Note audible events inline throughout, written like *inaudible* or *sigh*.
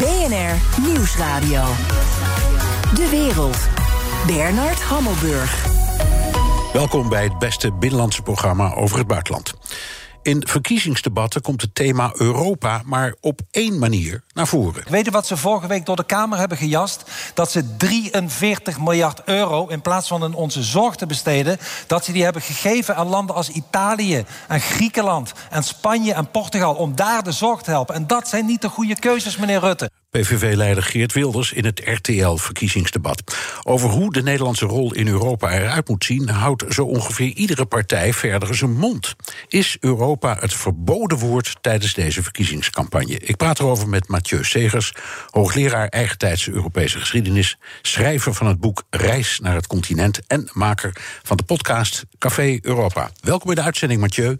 BNR Nieuwsradio. De wereld. Bernard Hammelburg. Welkom bij het beste binnenlandse programma over het buitenland. In verkiezingsdebatten komt het thema Europa maar op één manier naar voren. Weet je wat ze vorige week door de Kamer hebben gejast? Dat ze 43 miljard euro in plaats van in onze zorg te besteden, dat ze die hebben gegeven aan landen als Italië en Griekenland en Spanje en Portugal om daar de zorg te helpen. En dat zijn niet de goede keuzes, meneer Rutte. PVV-leider Geert Wilders in het RTL-verkiezingsdebat. Over hoe de Nederlandse rol in Europa eruit moet zien, houdt zo ongeveer iedere partij verder zijn mond. Is Europa het verboden woord tijdens deze verkiezingscampagne? Ik praat erover met Mathieu Segers, hoogleraar eigentijdse Europese geschiedenis, schrijver van het boek Reis naar het continent en maker van de podcast Café Europa. Welkom in de uitzending, Mathieu.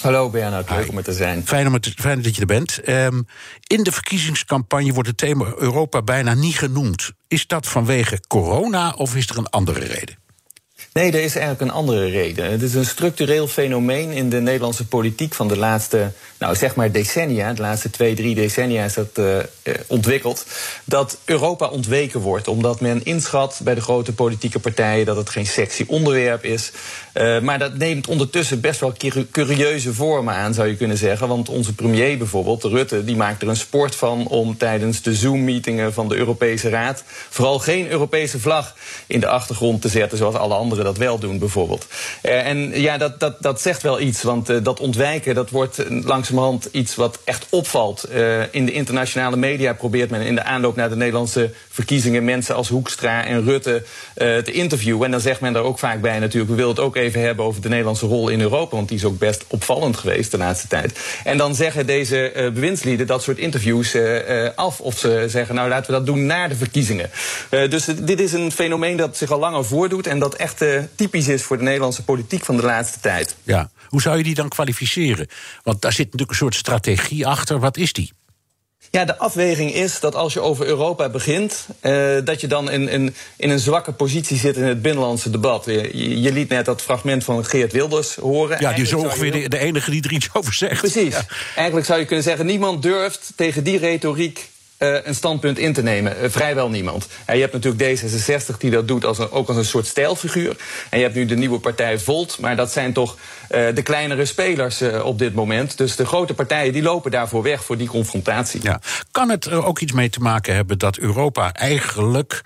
Hallo Bernard, leuk om er te zijn. Fijn, om het, fijn dat je er bent. Um, in de verkiezingscampagne wordt het thema Europa bijna niet genoemd. Is dat vanwege corona of is er een andere reden? Nee, er is eigenlijk een andere reden. Het is een structureel fenomeen in de Nederlandse politiek van de laatste, nou zeg maar decennia, de laatste twee, drie decennia is dat uh, ontwikkeld, dat Europa ontweken wordt, omdat men inschat bij de grote politieke partijen dat het geen sexy onderwerp is. Uh, maar dat neemt ondertussen best wel curieuze vormen aan, zou je kunnen zeggen. Want onze premier bijvoorbeeld, Rutte, die maakt er een sport van om tijdens de Zoom-meetingen van de Europese Raad vooral geen Europese vlag in de achtergrond te zetten, zoals alle andere dat wel doen, bijvoorbeeld. En ja, dat, dat, dat zegt wel iets, want dat ontwijken dat wordt langzamerhand iets wat echt opvalt. Uh, in de internationale media probeert men in de aanloop naar de Nederlandse verkiezingen mensen als Hoekstra en Rutte te interviewen. En dan zegt men daar ook vaak bij natuurlijk, we willen het ook even hebben over de Nederlandse rol in Europa, want die is ook best opvallend geweest de laatste tijd. En dan zeggen deze bewindslieden dat soort interviews af, of ze zeggen, nou laten we dat doen na de verkiezingen. dus dit is een fenomeen dat zich al langer voordoet en dat echt typisch is voor de Nederlandse politiek van de laatste tijd. Ja, hoe zou je die dan kwalificeren? Want daar zit natuurlijk een soort strategie achter. Wat is die? Ja, de afweging is dat als je over Europa begint, uh, dat je dan in, in, in, een zwakke positie zit in het binnenlandse debat. Je, je liet net dat fragment van Geert Wilders horen. Ja, die is ongeveer de, de, enige die er iets over zegt. Precies. Ja. Eigenlijk zou je kunnen zeggen, niemand durft tegen die retoriek een standpunt in te nemen. Uh, vrijwel niemand. Je hebt natuurlijk D66 die dat doet als ook als een soort stijlfiguur. En je hebt nu de nieuwe partij Volt. Maar dat zijn toch de kleinere spelers op dit moment. Dus de grote partijen die lopen daarvoor weg voor die confrontatie. Ja. Kan het er ook iets mee te maken hebben dat Europa eigenlijk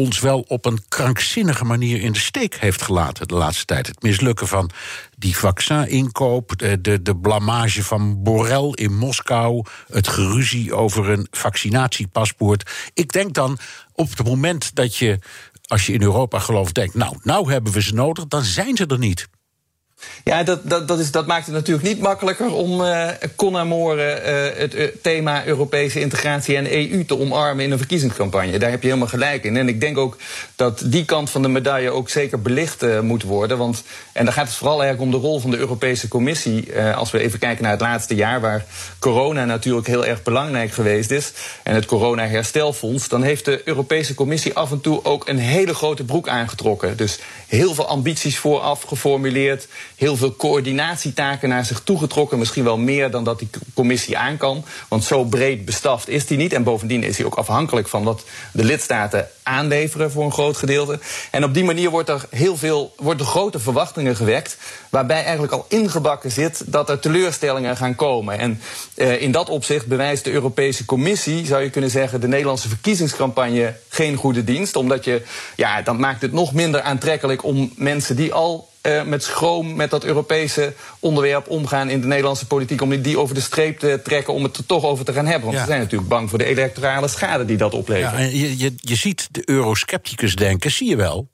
ons wel op een krankzinnige manier in de steek heeft gelaten de laatste tijd. Het mislukken van die vaccininkoop, de, de, de blamage van Borrell in Moskou, het geruzie over een vaccinatiepaspoort. Ik denk dan op het moment dat je, als je in Europa gelooft, denkt: nou, nou hebben we ze nodig, dan zijn ze er niet. Ja, dat, dat, dat, is, dat maakt het natuurlijk niet makkelijker om uh, con uh, het uh, thema Europese integratie en EU te omarmen in een verkiezingscampagne. Daar heb je helemaal gelijk in. En ik denk ook dat die kant van de medaille ook zeker belicht moet worden. Want, en dan gaat het vooral eigenlijk om de rol van de Europese Commissie. als we even kijken naar het laatste jaar, waar corona natuurlijk heel erg belangrijk geweest is. En het corona-herstelfonds. Dan heeft de Europese Commissie af en toe ook een hele grote broek aangetrokken. Dus heel veel ambities vooraf geformuleerd heel veel coördinatietaken naar zich toegetrokken. Misschien wel meer dan dat die commissie aan kan. Want zo breed bestaft is die niet. En bovendien is hij ook afhankelijk van wat de lidstaten aanleveren voor een groot gedeelte. En op die manier wordt er heel veel, worden grote verwachtingen gewekt. Waarbij eigenlijk al ingebakken zit dat er teleurstellingen gaan komen. En uh, in dat opzicht bewijst de Europese Commissie, zou je kunnen zeggen, de Nederlandse verkiezingscampagne geen goede dienst. Omdat je, ja, dat maakt het nog minder aantrekkelijk om mensen die al uh, met schroom met dat Europese onderwerp omgaan in de Nederlandse politiek. Om die over de streep te trekken om het er toch over te gaan hebben. Want ja. ze zijn natuurlijk bang voor de electorale schade die dat oplevert. Ja, en je, je, je ziet de euroscepticus denken, zie je wel.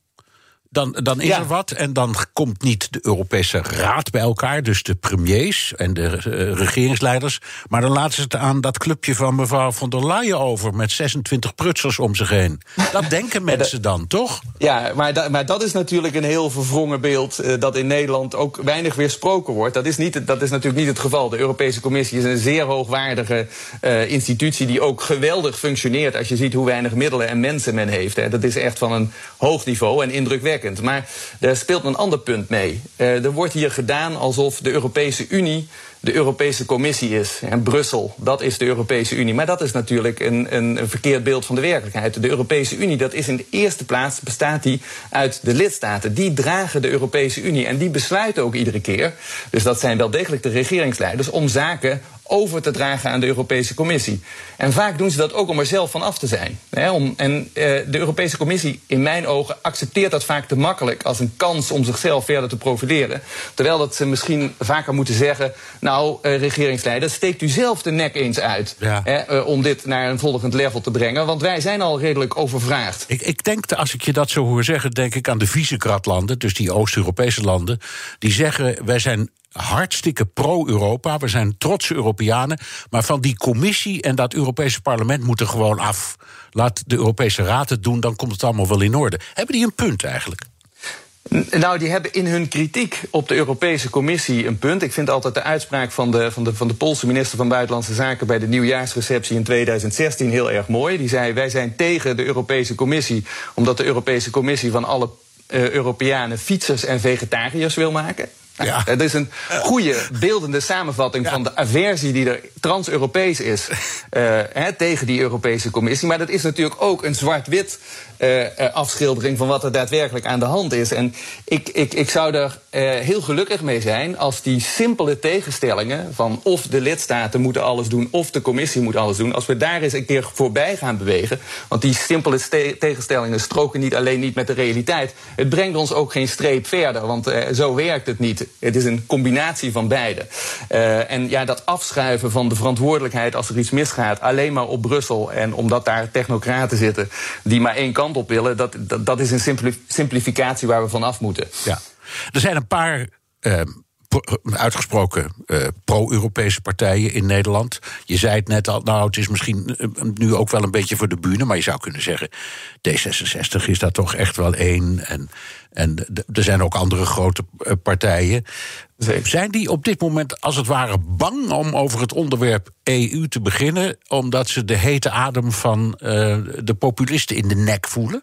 Dan, dan is ja. er wat en dan komt niet de Europese Raad bij elkaar, dus de premiers en de uh, regeringsleiders. Maar dan laten ze het aan dat clubje van mevrouw von der Leyen over met 26 prutsers om zich heen. Dat *laughs* denken mensen dan, toch? Ja, maar, da maar dat is natuurlijk een heel verwrongen beeld uh, dat in Nederland ook weinig weersproken wordt. Dat is, niet, dat is natuurlijk niet het geval. De Europese Commissie is een zeer hoogwaardige uh, institutie die ook geweldig functioneert als je ziet hoe weinig middelen en mensen men heeft. Hè. Dat is echt van een hoog niveau en indrukwekkend. Maar er speelt een ander punt mee. er wordt hier gedaan alsof de Europese Unie de Europese Commissie is. En Brussel, dat is de Europese Unie. Maar dat is natuurlijk een, een, een, verkeerd beeld van de werkelijkheid. De Europese Unie, dat is in de eerste plaats, bestaat die uit de lidstaten. Die dragen de Europese Unie en die besluiten ook iedere keer. Dus dat zijn wel degelijk de regeringsleiders om zaken over te dragen aan de Europese Commissie. En vaak doen ze dat ook om er zelf van af te zijn. om, en uh, de Europese Commissie, in mijn ogen, accepteert dat vaak te makkelijk als een kans om zichzelf verder te profileren. Terwijl dat ze misschien vaker moeten zeggen: Nou, uh, regeringsleider, steekt u zelf de nek eens uit. uh, om dit naar een volgend level te brengen. Want wij zijn al redelijk overvraagd. Ik, ik denk, als ik je dat zo hoor zeggen, denk ik aan de Visegrad-landen, dus die Oost-Europese landen. Die zeggen: Wij zijn hartstikke pro-Europa. We zijn trotse Europeanen. Maar van die commissie en dat Europese parlement moeten gewoon af. Laat de Europese Raad het doen, dan komt het allemaal wel in orde. Hebben die een punt eigenlijk? Nou, die hebben in hun kritiek op de Europese Commissie een punt. Ik vind altijd de uitspraak van de, van de, van de Poolse minister van Buitenlandse Zaken bij de nieuwjaarsreceptie in 2016 heel erg mooi. Die zei: Wij zijn tegen de Europese Commissie, omdat de Europese Commissie van alle uh, Europeanen fietsers en vegetariërs wil maken. Ja. *laughs* Het is een goede beeldende samenvatting van de aversie die er trans-Europees is *laughs* uh, tegen die Europese Commissie. Maar dat is natuurlijk ook een zwart-wit uh, afschildering van wat er daadwerkelijk aan de hand is. En ik, ik, ik zou er uh, heel gelukkig mee zijn als die simpele tegenstellingen van of de lidstaten moeten alles doen of de commissie moet alles doen, als we daar eens een keer voorbij gaan bewegen. Want die simpele tegenstellingen stroken niet alleen niet met de realiteit. Het brengt ons ook geen streep verder, want zo werkt het niet. Het is een combinatie van beide. en ja, dat afschuiven van de verantwoordelijkheid als er iets misgaat, alleen maar op Brussel en omdat daar technocraten zitten die maar één kant op willen, dat, dat, dat is een simplificatie waar we vanaf moeten. Ja. Er zijn een paar. Uh, uitgesproken uh, pro-Europese partijen in Nederland. Je zei het net al, nou, het is misschien uh, nu ook wel een beetje voor de bühne, maar je zou kunnen zeggen: D66 is daar toch echt wel één. En, en er zijn ook andere grote uh, partijen. Zeker. Zijn die op dit moment als het ware bang om over het onderwerp EU te beginnen, omdat ze de hete adem van de populisten in de nek voelen?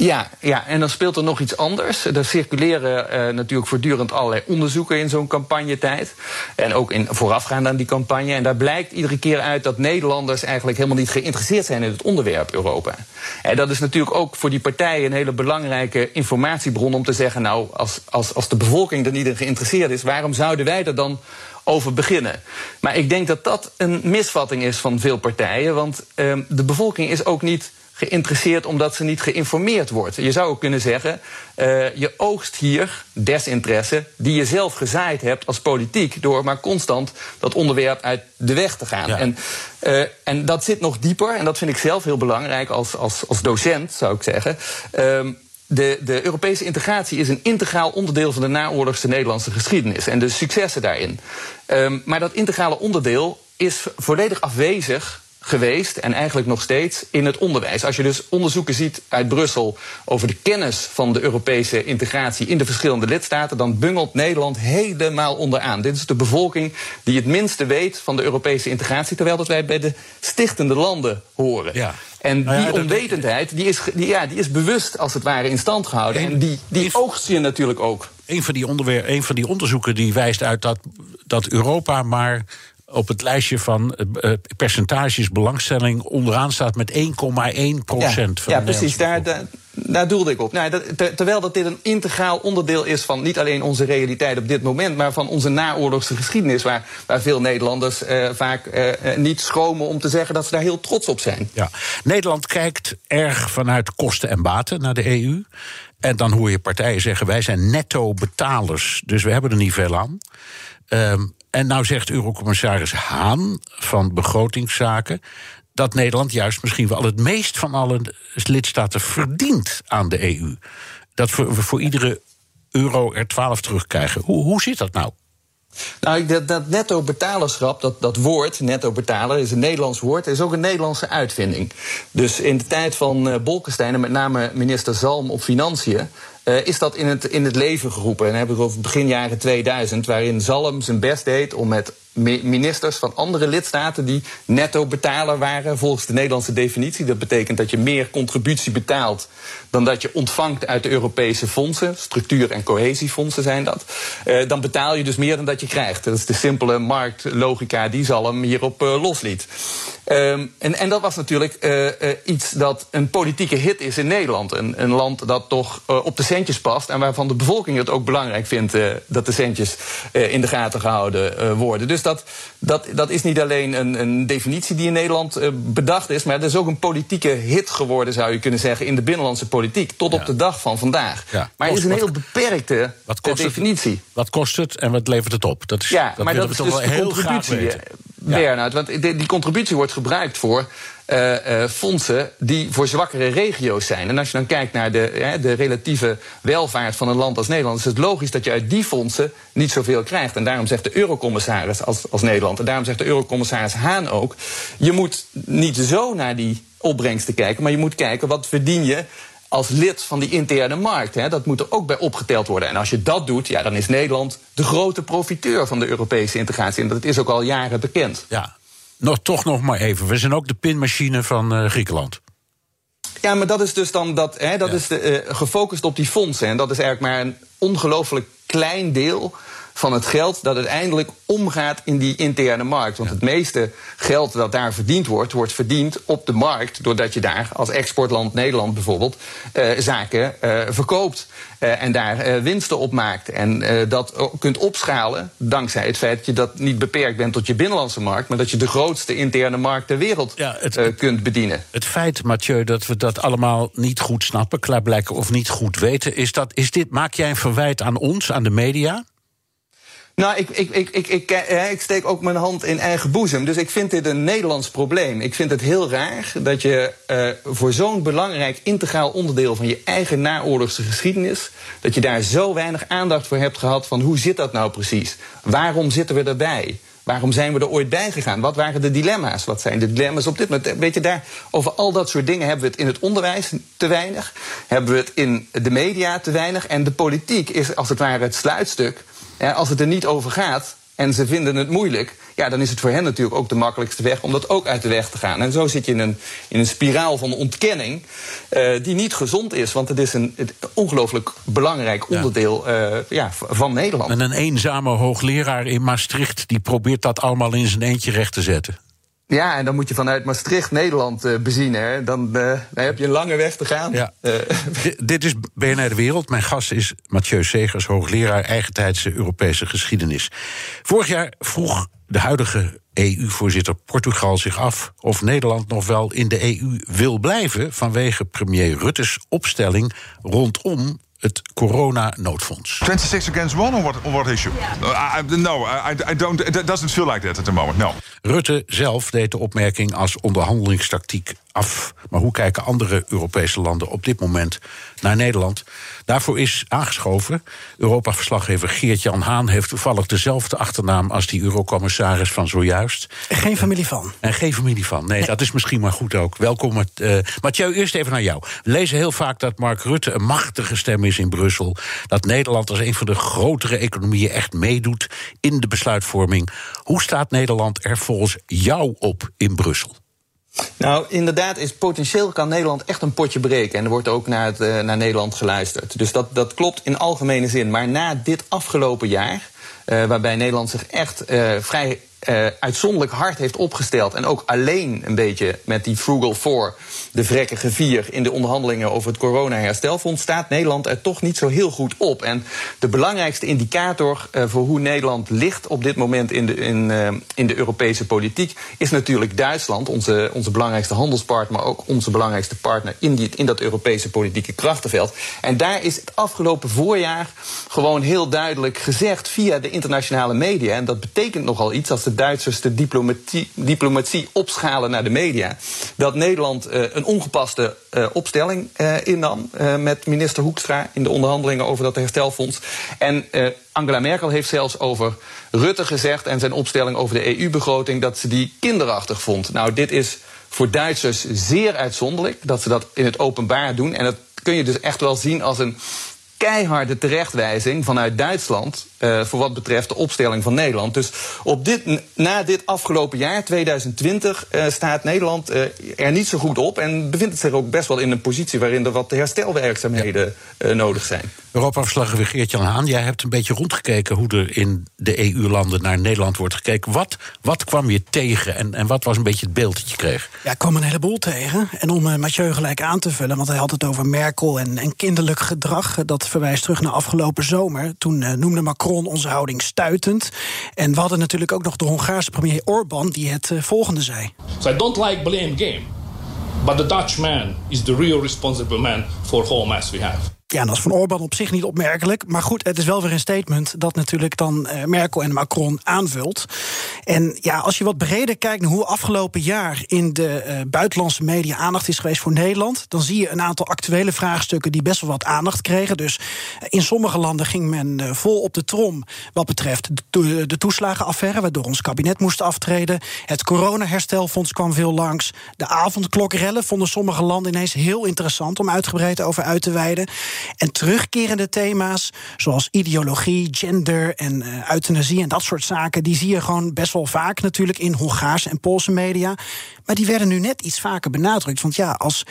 Ja, ja, en dan speelt er nog iets anders. Er circuleren uh, natuurlijk voortdurend allerlei onderzoeken in zo'n campagnetijd. En ook in, voorafgaand aan die campagne. En daar blijkt iedere keer uit dat Nederlanders eigenlijk helemaal niet geïnteresseerd zijn in het onderwerp Europa. En dat is natuurlijk ook voor die partijen een hele belangrijke informatiebron om te zeggen: nou, als, als, als de bevolking er niet in geïnteresseerd is, waarom zouden wij er dan over beginnen. Maar ik denk dat dat een misvatting is van veel partijen. Want uh, de bevolking is ook niet geïnteresseerd omdat ze niet geïnformeerd wordt. Je zou ook kunnen zeggen, uh, je oogst hier desinteresse die je zelf gezaaid hebt als politiek door maar constant dat onderwerp uit de weg te gaan. En, uh, en dat zit nog dieper en dat vind ik zelf heel belangrijk als, als, als docent, zou ik zeggen. Uh, de, de, Europese integratie is een integraal onderdeel van de naoorlogse Nederlandse geschiedenis en de successen daarin. Um, maar dat integrale onderdeel is volledig afwezig geweest en eigenlijk nog steeds in het onderwijs. Als je dus onderzoeken ziet uit Brussel over de kennis van de Europese integratie in de verschillende lidstaten, dan bungelt Nederland helemaal onderaan. Dit is de bevolking die het minste weet van de Europese integratie, terwijl dat wij bij de stichtende landen horen. Ja. En nou die onwetendheid die is, die, ja, die is bewust als het ware in stand gehouden. en die, die oogst je natuurlijk ook. Een van die, onderwer een van die onderzoeken die wijst uit dat, dat Europa maar op het lijstje van uh, percentages belangstelling onderaan staat met 1,1 procent. Ja, van ja precies. Daar, daar, doelde ik op. Nou, dat, terwijl dat dit een integraal onderdeel is van niet alleen onze realiteit op dit moment, maar van onze naoorlogse geschiedenis, waar, waar veel Nederlanders uh, vaak uh, niet schromen om te zeggen dat ze daar heel trots op zijn. Ja. Nederland kijkt erg vanuit kosten en baten naar de EU. En dan hoor je partijen zeggen: wij zijn netto betalers, dus we hebben er niet veel aan. Um, en nou zegt Eurocommissaris Haan van Begrotingszaken dat Nederland juist misschien wel het meest van alle lidstaten verdient aan de EU. Dat we voor iedere euro er 12 terugkrijgen. Hoe, hoe zit dat nou? Nou, dat, dat netto betalerschap, dat, dat woord, netto betaler, is een Nederlands woord, is ook een Nederlandse uitvinding. Dus in de tijd van uh, Bolkestein en met name minister Zalm op Financiën, uh, is dat in het, in het leven geroepen. En dan heb ik over begin jaren 2000, waarin Zalm zijn best deed om met ministers van andere lidstaten die netto betaler waren volgens de Nederlandse definitie. Dat betekent dat je meer contributie betaalt dan dat je ontvangt uit de Europese fondsen. Structuur- en cohesiefondsen zijn dat. Uh, dan betaal je dus meer dan dat je krijgt. Dat is de simpele marktlogica die Zalm hierop uh, losliet. Um, en, en, dat was natuurlijk uh, iets dat een politieke hit is in Nederland. Een, land dat toch op de centjes past en waarvan de bevolking het ook belangrijk vindt dat de centjes in de gaten gehouden worden. Dus dat, dat, dat is niet alleen een, een definitie die in Nederland bedacht is, maar het is ook een politieke hit geworden, zou je kunnen zeggen, in de binnenlandse politiek. Tot ja. op de dag van vandaag. Ja. Maar het is een heel beperkte wat kost definitie. Het, wat kost het en wat levert het op? Dat is, ja, dat maar dat is dus de heel Bernard, want die, die contributie wordt gebruikt voor uh, uh, fondsen die voor zwakkere regio's zijn. En als je dan kijkt naar de, de relatieve welvaart van een land als Nederland, is het logisch dat je uit die fondsen niet zoveel krijgt. En daarom zegt de eurocommissaris als, als Nederland, en daarom zegt de eurocommissaris Haan ook, je moet niet zo naar die opbrengsten kijken, maar je moet kijken wat verdien je als lid van die interne markt. Hè. Dat moet er ook bij opgeteld worden. En als je dat doet, ja, dan is Nederland de grote profiteur van de Europese integratie. En dat is ook al jaren bekend. Ja, nog, toch nog maar even. We zijn ook de pinmachine van uh, Griekenland. Ja, maar dat is dus dan dat, hè, dat ja. is de, uh, gefocust op die fondsen. En dat is eigenlijk maar een ongelooflijk klein deel van het geld dat uiteindelijk omgaat in die interne markt. Want ja. het meeste geld dat daar verdiend wordt, wordt verdiend op de markt. Doordat je daar als exportland Nederland bijvoorbeeld uh, zaken uh, verkoopt. Uh, en daar winsten op maakt. En dat kunt opschalen dankzij het feit dat je dat niet beperkt bent tot je binnenlandse markt. Maar dat je de grootste interne markt ter wereld ja, het, kunt bedienen. Het feit, Mathieu, dat we dat allemaal niet goed snappen, klaarblijken of niet goed weten. Is, dat, is dit, maak jij een verwijt aan ons, aan de media? Nou, ik, ik, ik, ik, ik, ik, steek ook mijn hand in eigen boezem. Dus ik vind dit een Nederlands probleem. Ik vind het heel raar dat je uh, voor zo'n belangrijk integraal onderdeel van je eigen naoorlogse geschiedenis, dat je daar zo weinig aandacht voor hebt gehad van hoe zit dat nou precies? Waarom zitten we erbij? Waarom zijn we er ooit bij gegaan? Wat waren de dilemma's? Wat zijn de dilemma's op dit moment? Weet je, daar, over al dat soort dingen hebben we het in het onderwijs te weinig. Hebben we het in de media te weinig. En de politiek is als het ware het sluitstuk als het er niet over gaat en ze vinden het moeilijk, ja, dan is het voor hen natuurlijk ook de makkelijkste weg om dat ook uit de weg te gaan. En zo zit je in een, in een spiraal van ontkenning uh, die niet gezond is, want het is een het ongelooflijk belangrijk onderdeel ja. Uh, ja, van Nederland. En een eenzame hoogleraar in Maastricht die probeert dat allemaal in zijn eentje recht te zetten. Ja, en dan moet je vanuit Maastricht Nederland uh, bezien. Hè. Dan, uh, dan heb je een lange weg te gaan. Ja. *laughs* Uh. dit is BNR De Wereld. Mijn gast is Mathieu Segers, hoogleraar eigentijdse Europese geschiedenis. Vorig jaar vroeg de huidige EU-voorzitter Portugal zich af of Nederland nog wel in de EU wil blijven vanwege premier Rutte's opstelling rondom het corona-noodfonds. 26 against one or what, or what issue? Yeah. Uh, I, no, I, I don't, it doesn't feel like that at the moment, no. Rutte zelf deed de opmerking als onderhandelingstactiek af. Maar hoe kijken andere Europese landen op dit moment naar Nederland? Daarvoor is aangeschoven. Europa-verslaggever Geert-Jan Haan heeft toevallig dezelfde achternaam als die eurocommissaris van zojuist. Geen familie van. En geen familie van. Nee, nee. dat is misschien maar goed ook. Welkom. Uh, Mathieu, eerst even naar jou. We lezen heel vaak dat Mark Rutte een machtige stem is in Brussel. Dat Nederland als een van de grotere economieën echt meedoet in de besluitvorming. Hoe staat Nederland er volgens jou op in Brussel? Nou, inderdaad is potentieel kan Nederland echt een potje breken. En er wordt ook naar, het, uh, naar Nederland geluisterd. Dus dat, dat klopt in algemene zin. Maar na dit afgelopen jaar, uh, waarbij Nederland zich echt uh, vrij uitzonderlijk hard heeft opgesteld. En ook alleen een beetje met die Frugal Four, de vrekkige vier, in de onderhandelingen over het corona-herstelfonds, staat Nederland er toch niet zo heel goed op. En de belangrijkste indicator uh, voor hoe Nederland ligt op dit moment in de, in, uh, in de Europese politiek is natuurlijk Duitsland, onze, onze belangrijkste handelspartner, maar ook onze belangrijkste partner in, die, in dat Europese politieke krachtenveld. En daar is het afgelopen voorjaar gewoon heel duidelijk gezegd via de internationale media. En dat betekent nogal iets als de Duitsers de diplomatie, diplomatie opschalen naar de media. Dat Nederland uh, een ongepaste uh, opstelling uh, innam met minister Hoekstra in de onderhandelingen over dat herstelfonds. En Angela Merkel heeft zelfs over Rutte gezegd en zijn opstelling over de EU-begroting dat ze die kinderachtig vond. Nou, dit is voor Duitsers zeer uitzonderlijk dat ze dat in het openbaar doen. En dat kun je dus echt wel zien als een keiharde terechtwijzing vanuit Duitsland. Uh, voor wat betreft de opstelling van Nederland. Dus op dit, na dit afgelopen jaar, 2020, uh, staat Nederland uh, er niet zo goed op. En bevindt het zich ook best wel in een positie waarin er wat herstelwerkzaamheden ja. nodig zijn. Europa-verslaggever Geert-Jan Haan, jij hebt een beetje rondgekeken hoe er in de EU-landen naar Nederland wordt gekeken. Wat, wat kwam je tegen en, en wat was een beetje het beeld dat je kreeg? Ja, ik kwam een heleboel tegen. En om Mathieu gelijk aan te vullen, want hij had het over Merkel en, en kinderlijk gedrag. Dat verwijst terug naar afgelopen zomer. Toen uh, noemde Macron onze houding stuitend. En we hadden natuurlijk ook nog de Hongaarse premier Orbán die het uh, volgende zei. So I don't like blame game. But the Dutch man is the real responsible man for whole mess we have. Ja, dat is van Orbán op zich niet opmerkelijk. Maar goed, het is wel weer een statement dat natuurlijk dan uh, Merkel en Macron aanvult. En ja, als je wat breder kijkt naar hoe afgelopen jaar in de uh, buitenlandse media aandacht is geweest voor Nederland, dan zie je een aantal actuele vraagstukken die best wel wat aandacht kregen. Dus in sommige landen ging men vol op de trom wat betreft de, de toeslagenaffaire, waardoor ons kabinet moest aftreden. Het coronaherstelfonds kwam veel langs. De avondklokrellen vonden sommige landen ineens heel interessant om uitgebreid over uit te wijden. En terugkerende thema's, zoals ideologie, gender en uh, euthanasie en dat soort zaken, die zie je gewoon best wel vaak natuurlijk in Hongaarse en Poolse media. Maar die werden nu net iets vaker benadrukt. Want ja, als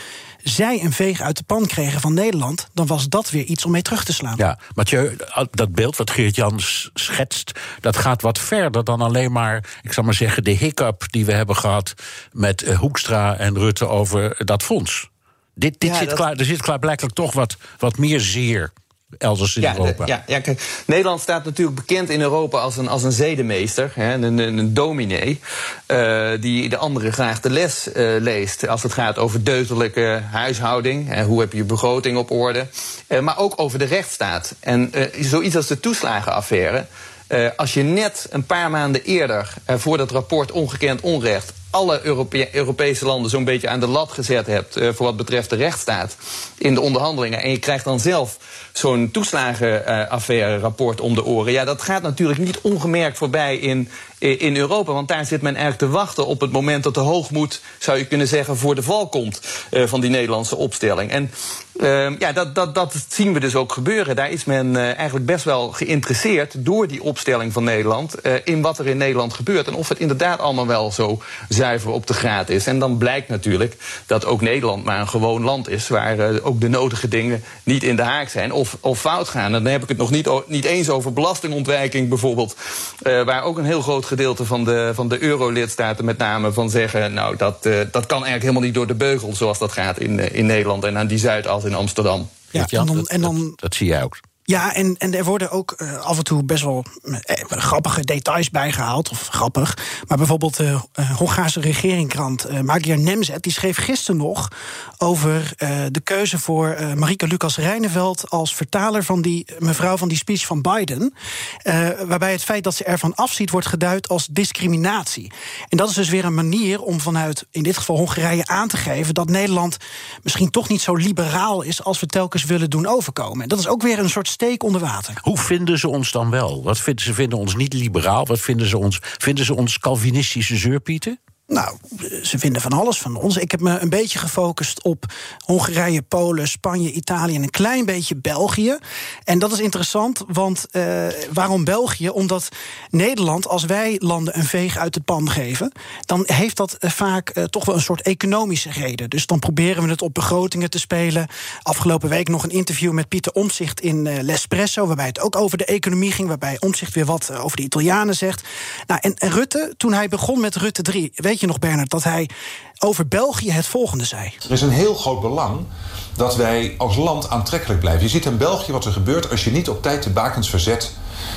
zij een veeg uit de pan kregen van Nederland, dan was dat weer iets om mee terug te slaan. Ja, Mathieu, dat beeld wat Geert-Jan schetst, dat gaat wat verder dan alleen maar, ik zal maar zeggen, de hiccup die we hebben gehad met uh, Hoekstra en Rutte over dat fonds. Dit, dit Ja, zit dat- klaar, er zit klaarblijkelijk toch wat, wat meer zeer elders in Ja, de- Europa. ja, ja, kijk, Nederland staat natuurlijk bekend in Europa als een, als een zedemeester, hè, een, een, een dominee, eh, die de anderen graag de les eh, leest als het gaat over deugdelijke huishouding. Hè, hoe heb je je begroting op orde? Eh, maar ook over de rechtsstaat. En zoiets als de toeslagenaffaire. Eh, als je net een paar maanden eerder, eh, voor dat rapport Ongekend Onrecht, alle Europe- Europese landen zo'n beetje aan de lat gezet hebt eh, voor wat betreft de rechtsstaat in de onderhandelingen. En je krijgt dan zelf zo'n toeslagenaffaire rapport om de oren. Ja, dat gaat natuurlijk niet ongemerkt voorbij in, in Europa. Want daar zit men eigenlijk te wachten op het moment dat de hoogmoed, zou je kunnen zeggen, voor de val komt van die Nederlandse opstelling. En Ehm, ja, dat, dat, dat zien we dus ook gebeuren. Daar is men eh, eigenlijk best wel geïnteresseerd door die opstelling van Nederland eh, in wat er in Nederland gebeurt. En of het inderdaad allemaal wel zo zuiver op de graad is. En dan blijkt natuurlijk dat ook Nederland maar een gewoon land is waar eh, ook de nodige dingen niet in de haak zijn of, of fout gaan. En dan heb ik het nog niet, niet eens over belastingontwijking bijvoorbeeld. waar ook een heel groot gedeelte van de, van de euro-lidstaten met name van zeggen... nou, dat, dat kan eigenlijk helemaal niet door de beugel zoals dat gaat in, in Nederland en aan die Zuid als in Amsterdam. Ja, en dan, en dan dat, dat zie jij ook. Ja, en, en er worden ook eh, af en toe best wel eh, grappige details bijgehaald. Of grappig. Maar bijvoorbeeld de eh, Hongaarse regeringkrant eh Magyar Nemzet... die schreef gisteren nog over de keuze voor Marika Lucas Reineveld... als vertaler van die mevrouw van die speech van Biden. waarbij het feit dat ze ervan afziet wordt geduid als discriminatie. En dat is dus weer een manier om vanuit, in dit geval Hongarije, aan te geven... dat Nederland misschien toch niet zo liberaal is... als we telkens willen doen overkomen. En dat is ook weer een soort steek onder water. Hoe vinden ze ons dan wel? Wat vinden ze vinden ons niet liberaal? Wat vinden ze ons? Vinden ze ons Calvinistische zeurpieten? Nou, ze vinden van alles van ons. Ik heb me een beetje gefocust op Hongarije, Polen, Spanje, Italië en een klein beetje België. En dat is interessant, want eh, waarom België? Omdat Nederland, als wij landen een veeg uit de pan geven, dan heeft dat eh, vaak eh, toch wel een soort economische reden. Dus dan proberen we het op begrotingen te spelen. Afgelopen week nog een interview met Pieter Omzicht in L'Espresso, waarbij het ook over de economie ging, waarbij Omzicht weer wat over de Italianen zegt. Nou, en, en Rutte, toen hij begon met Rutte 3, weet je nog, Bernard, dat hij over België het volgende zei. Er is een heel groot belang dat wij als land aantrekkelijk blijven. Je ziet in België wat er gebeurt als je niet op tijd de bakens verzet.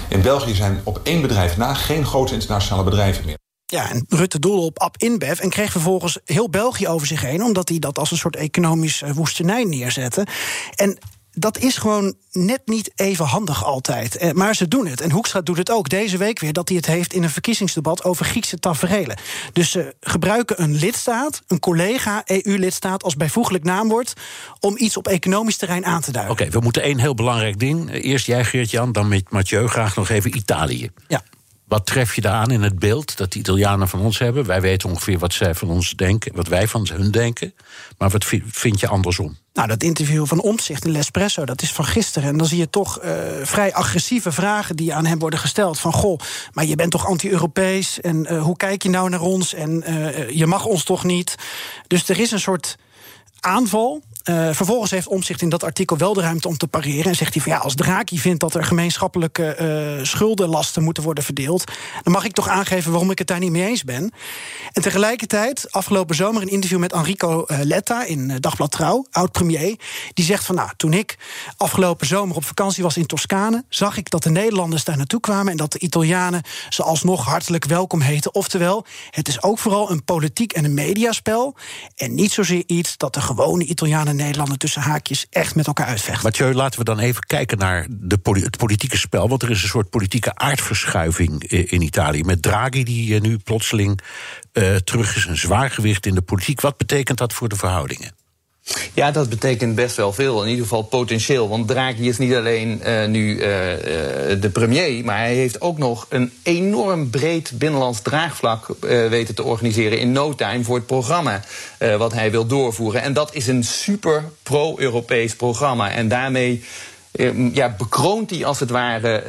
In België zijn op één bedrijf na geen grote internationale bedrijven meer. Ja, en Rutte doelde op Ab InBev en kreeg vervolgens heel België over zich heen, omdat hij dat als een soort economisch eh, woestenij neerzette. En dat is gewoon net niet even handig altijd. Eh, Maar ze doen het. En Hoekstra doet het ook deze week weer... dat hij het heeft in een verkiezingsdebat over Griekse taferelen. Dus ze gebruiken een lidstaat, een collega EU-lidstaat... als bijvoeglijk naamwoord om iets op economisch terrein aan te duiden. Oké, we moeten één heel belangrijk ding. Eerst jij, Geert-Jan, dan met Mathieu graag nog even Italië. Ja. Wat tref je daar aan in het beeld dat de Italianen van ons hebben? Wij weten ongeveer wat zij van ons denken, wat wij van hun denken. Maar wat vind je andersom? Nou, dat interview van Omtzigt in L'Espresso, dat is van gisteren. En dan zie je toch uh, vrij agressieve vragen die aan hem worden gesteld. Van, goh, maar je bent toch anti-Europees? En uh, hoe kijk je nou naar ons? En uh, je mag ons toch niet? Dus er is een soort aanval uh, vervolgens heeft Omzicht in dat artikel wel de ruimte om te pareren. En zegt hij van ja, als Draghi vindt dat er gemeenschappelijke uh, schuldenlasten moeten worden verdeeld. dan mag ik toch aangeven waarom ik het daar niet mee eens ben. En tegelijkertijd, afgelopen zomer, een interview met Enrico uh, Letta in Dagblad Trouw, oud-premier. Die zegt van nou, toen ik afgelopen zomer op vakantie was in Toscane. zag ik dat de Nederlanders daar naartoe kwamen. en dat de Italianen ze alsnog hartelijk welkom heten. Oftewel, het is ook vooral een politiek en een mediaspel. En niet zozeer iets dat de gewone Italianen Nederlanden tussen haakjes echt met elkaar uitvechten. Mathieu, laten we dan even kijken naar de het politieke spel. Want er is een soort politieke aardverschuiving in Italië. Met Draghi, die nu plotseling uh, terug is, een zwaargewicht in de politiek. Wat betekent dat voor de verhoudingen? Ja, dat betekent best wel veel. In ieder geval potentieel. Want Draghi is niet alleen uh, nu uh, de premier, maar hij heeft ook nog een enorm breed binnenlands draagvlak weten te organiseren in no time voor het programma wat hij wil doorvoeren. En dat is een super pro-Europees programma. En daarmee ja, bekroont hij als het ware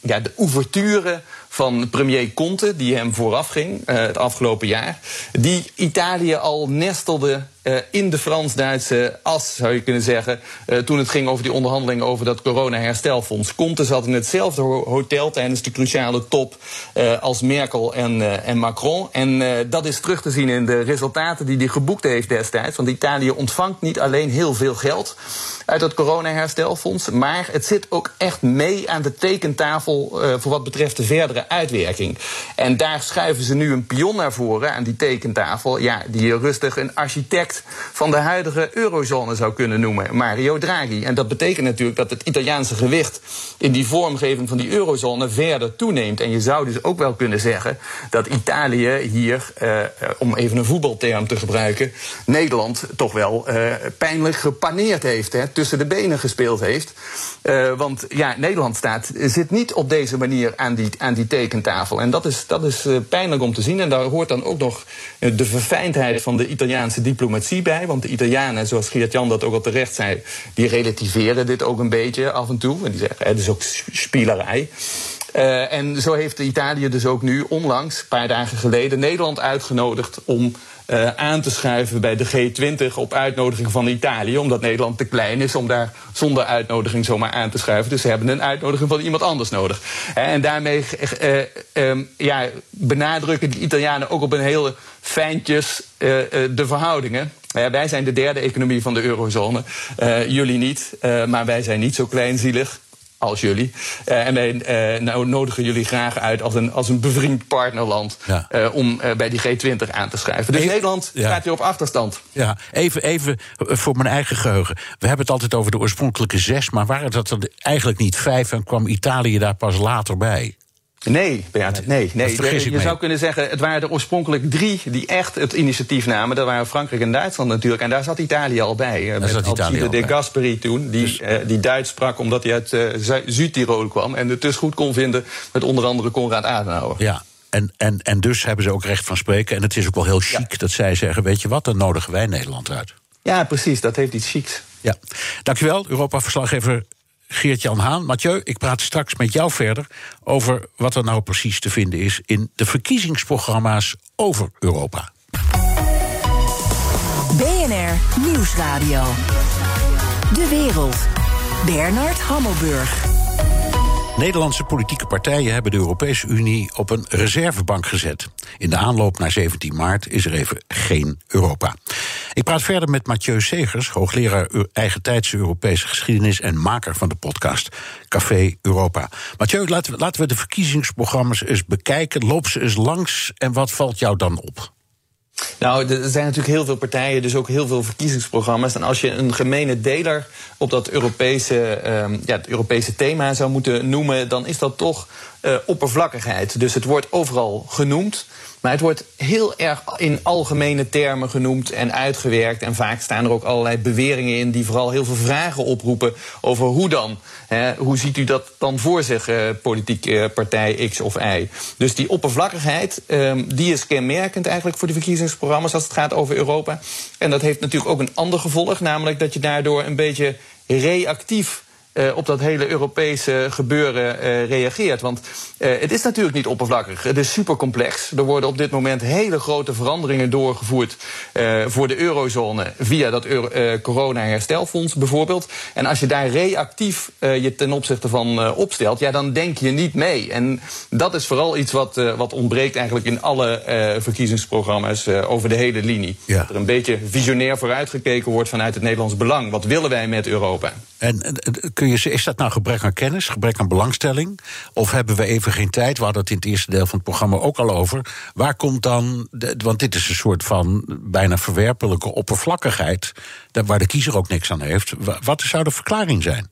ja, de ouverture van premier Conte, die hem vooraf ging het afgelopen jaar. Die Italië al nestelde uh, in de Frans-Duitse as, zou je kunnen zeggen. Uh, toen het ging over die onderhandelingen over dat corona-herstelfonds. Conte zat in hetzelfde hotel tijdens de cruciale top als Merkel en, en Macron. En dat is terug te zien in de resultaten die hij geboekt heeft destijds. Want Italië ontvangt niet alleen heel veel geld uit het corona-herstelfonds, maar het zit ook echt mee aan de tekentafel voor wat betreft de verdere uitwerking. En daar schuiven ze nu een pion naar voren aan die tekentafel. Ja, die rustig een architect van de huidige eurozone zou kunnen noemen, Mario Draghi. En dat betekent natuurlijk dat het Italiaanse gewicht in die vormgeving van die eurozone verder toeneemt. En je zou dus ook wel kunnen zeggen dat Italië hier, uh, om even een voetbalterm te gebruiken, Nederland toch wel uh, pijnlijk gepaneerd heeft, hè, tussen de benen gespeeld heeft. Uh, want ja, Nederland staat, zit niet op deze manier aan die, aan die tekentafel. En dat is, dat is pijnlijk om te zien. En daar hoort dan ook nog de verfijndheid van de Italiaanse diplomatie bij. Want de Italianen, zoals Geert-Jan dat ook al terecht zei... die relativeren dit ook een beetje af en toe. En die zeggen, het is ook spielerij. Uh, en zo heeft Italië dus ook nu onlangs, een paar dagen geleden... Nederland uitgenodigd om uh, aan te schuiven bij de G20 op uitnodiging van Italië. Omdat Nederland te klein is om daar zonder uitnodiging zomaar aan te schuiven. Dus ze hebben een uitnodiging van iemand anders nodig. En daarmee uh, um, ja, benadrukken de Italianen ook op een hele fijntjes de verhoudingen. wij zijn de derde economie van de eurozone. jullie niet, maar wij zijn niet zo kleinzielig als jullie. Uh, en wij uh, nou nodigen jullie graag uit als een, als een bevriend partnerland ja. uh, om bij die G20 aan te schrijven. Dus even, Nederland ja. staat hier op achterstand. Ja, even, even voor mijn eigen geheugen. We hebben het altijd over de oorspronkelijke zes, maar waren dat er eigenlijk niet vijf en kwam Italië daar pas later bij? Nee, nee. nee. Je, zou kunnen zeggen, het waren er oorspronkelijk drie die echt het initiatief namen. Dat waren Frankrijk en Duitsland natuurlijk. En daar zat Italië al bij. Daar met zat Italië de Gasperi toen, die, dus, uh, die Duits sprak omdat hij uit uh, Zuid-Tirol kwam. En het dus goed kon vinden met onder andere Konrad Adenauer. Ja, en, en, en dus hebben ze ook recht van spreken. En het is ook wel heel chic ja. dat zij zeggen: Weet je wat, dan nodigen wij Nederland uit. Ja, precies, dat heeft iets chics. Ja, dankjewel, Europa-verslaggever Geert-Jan Haan. Mathieu, ik praat straks met jou verder over wat er nou precies te vinden is in de verkiezingsprogramma's over Europa. BNR Nieuwsradio. De wereld. Bernard Hammelburg. Nederlandse politieke partijen hebben de Europese Unie op een reservebank gezet. In de aanloop naar 17 maart is er even geen Europa. Ik praat verder met Mathieu Segers, hoogleraar eigentijdse Europese geschiedenis en maker van de podcast Café Europa. Mathieu, laten we, laten we de verkiezingsprogramma's eens bekijken. Loop ze eens langs en wat valt jou dan op? Nou, er zijn natuurlijk heel veel partijen, dus ook heel veel verkiezingsprogramma's. En als je een gemene deler op dat Europese, um, ja, het Europese thema zou moeten noemen, dan is dat toch uh, oppervlakkigheid. Dus het wordt overal genoemd. Maar het wordt heel erg in algemene termen genoemd en uitgewerkt. En vaak staan er ook allerlei beweringen in die vooral heel veel vragen oproepen over hoe dan. Hè, hoe ziet u dat dan voor zich, uh, politiek uh, partij X of Y? Dus die oppervlakkigheid, um, die is kenmerkend eigenlijk voor de verkiezingsprogramma's als het gaat over Europa. En dat heeft natuurlijk ook een ander gevolg, namelijk dat je daardoor een beetje reactief uh, op dat hele Europese gebeuren uh, reageert. Want uh, het is natuurlijk niet oppervlakkig. Het is supercomplex. Er worden op dit moment hele grote veranderingen doorgevoerd voor de eurozone via dat Euro corona-herstelfonds bijvoorbeeld. En als je daar reactief je ten opzichte van opstelt, ja, dan denk je niet mee. En dat is vooral iets wat, wat ontbreekt eigenlijk in alle verkiezingsprogramma's over de hele linie. Ja. Dat er een beetje visionair vooruitgekeken wordt vanuit het Nederlands belang. Wat willen wij met Europa? En kun je, is dat nou gebrek aan kennis, gebrek aan belangstelling? Of hebben we even geen tijd? We hadden het in het eerste deel van het programma ook al over. Waar komt dan, want dit is een soort van bijna verwerpelijke oppervlakkigheid, waar de kiezer ook niks aan heeft. Wat zou de verklaring zijn?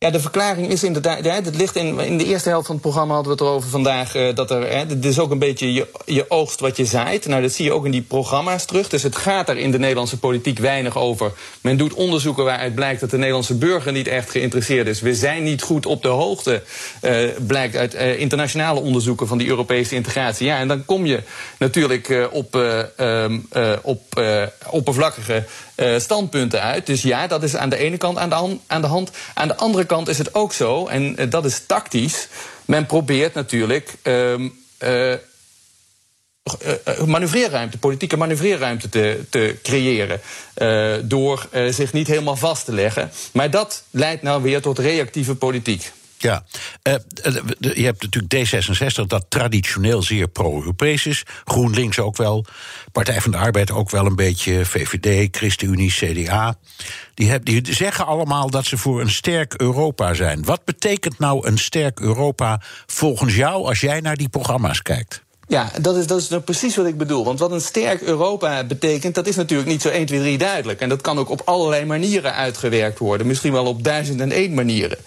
Ja, de verklaring is inderdaad. Ja, het ligt in, in de eerste helft van het programma hadden we het erover vandaag. Uh, dat er. Hè, het is ook een beetje je, je oogst wat je zaait. Nou, dat zie je ook in die programma's terug. Dus het gaat er in de Nederlandse politiek weinig over. Men doet onderzoeken waaruit blijkt dat de Nederlandse burger niet echt geïnteresseerd is. We zijn niet goed op de hoogte. Uh, blijkt uit uh, internationale onderzoeken van die Europese integratie. Ja, en dan kom je natuurlijk op, um, op oppervlakkige standpunten uit. Dus ja, dat is aan de ene kant aan de, aan de hand. Aan de andere kant is het ook zo, en uh, dat is tactisch. Men probeert natuurlijk. Um, manoeuvreerruimte, politieke manoeuvreerruimte te, te creëren. Door zich niet helemaal vast te leggen. Maar dat leidt nou weer tot reactieve politiek. Ja, uh, je hebt natuurlijk D66 dat traditioneel zeer pro-Europees is. GroenLinks ook wel. Partij van de Arbeid ook wel een beetje. VVD, ChristenUnie, CDA. Die, die zeggen allemaal dat ze voor een sterk Europa zijn. Wat betekent nou een sterk Europa volgens jou als jij naar die programma's kijkt? Ja, dat is, dat is nou precies wat ik bedoel. Want wat een sterk Europa betekent, dat is natuurlijk niet zo 1, 2, 3 duidelijk. En dat kan ook op allerlei manieren uitgewerkt worden. Misschien wel op duizend en één manieren.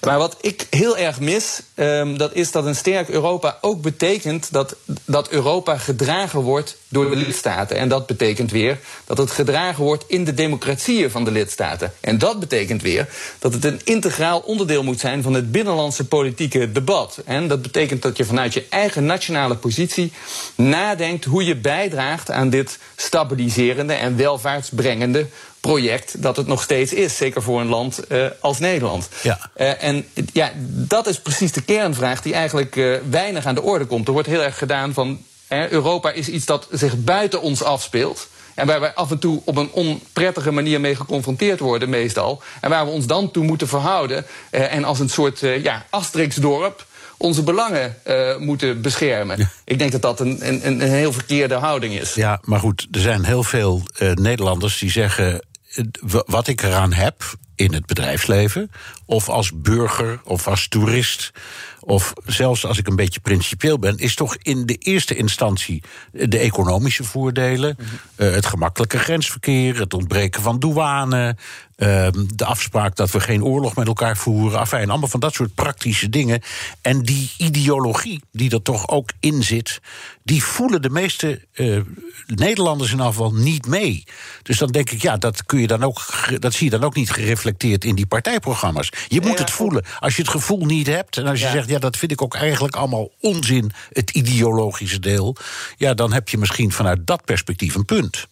Maar wat ik heel erg mis, um, dat is dat een sterk Europa ook betekent dat, dat Europa gedragen wordt door de lidstaten. En dat betekent weer dat het gedragen wordt in de democratieën van de lidstaten. En dat betekent weer dat het een integraal onderdeel moet zijn van het binnenlandse politieke debat. En dat betekent dat je vanuit je eigen nationale positie nadenkt hoe je bijdraagt aan dit stabiliserende en welvaartsbrengende project dat het nog steeds is. Zeker voor een land uh, als Nederland. Ja. Uh, en ja, dat is precies de kernvraag die eigenlijk uh, weinig aan de orde komt. Er wordt heel erg gedaan van Europa is iets dat zich buiten ons afspeelt. En waar wij af en toe op een onprettige manier mee geconfronteerd worden, meestal. En waar we ons dan toe moeten verhouden. Eh, en als een soort uh, ja, Asterix-dorp onze belangen uh, moeten beschermen. Ik denk dat dat een, een, een heel verkeerde houding is. Ja, maar goed, er zijn heel veel uh, Nederlanders die zeggen. Wat ik eraan heb in het bedrijfsleven, of als burger of als toerist, of zelfs als ik een beetje principieel ben, is toch in de eerste instantie de economische voordelen, uh, het gemakkelijke grensverkeer, het ontbreken van douane, uh, de afspraak dat we geen oorlog met elkaar voeren, afijn, allemaal van dat soort praktische dingen. En die ideologie die er toch ook in zit, die voelen de meeste uh, Nederlanders in afval niet mee. Dus dan denk ik, ja, dat, kun je dan ook, dat zie je dan ook niet gereflecteerd in die partijprogramma's. Je moet het voelen. Als je het gevoel niet hebt en als je zegt, ja, dat vind ik ook eigenlijk allemaal onzin, het ideologische deel, ja, dan heb je misschien vanuit dat perspectief een punt.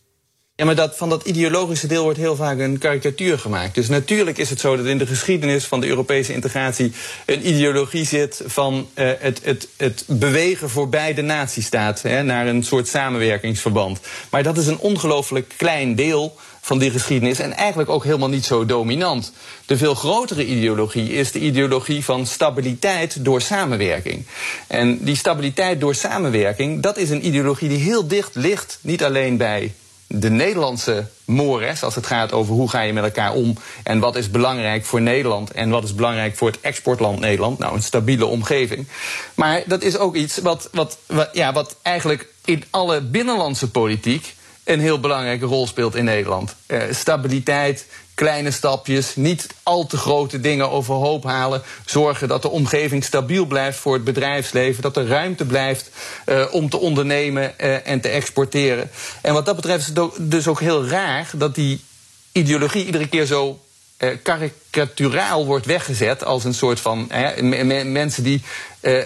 Ja, maar dat, van dat ideologische deel wordt heel vaak een karikatuur gemaakt. Dus natuurlijk is het zo dat in de geschiedenis van de Europese integratie een ideologie zit van uh, het, het, het bewegen voorbij de natiestaat hè, naar een soort samenwerkingsverband. Maar dat is een ongelooflijk klein deel van die geschiedenis en eigenlijk ook helemaal niet zo dominant. De veel grotere ideologie is de ideologie van stabiliteit door samenwerking. En die stabiliteit door samenwerking, dat is een ideologie die heel dicht ligt, niet alleen bij de Nederlandse mores als het gaat over hoe ga je met elkaar om en wat is belangrijk voor Nederland en wat is belangrijk voor het exportland Nederland. Nou, een stabiele omgeving. Maar dat is ook iets wat, wat, wat, ja, wat eigenlijk in alle binnenlandse politiek een heel belangrijke rol speelt in Nederland. Uh, stabiliteit, kleine stapjes, niet al te grote dingen overhoop halen. Zorgen dat de omgeving stabiel blijft voor het bedrijfsleven. Dat er ruimte blijft uh, om te ondernemen uh, en te exporteren. En wat dat betreft is het dus ook heel raar dat die ideologie iedere keer zo uh, karikaturaal wordt weggezet als een soort van mensen die uh, uh,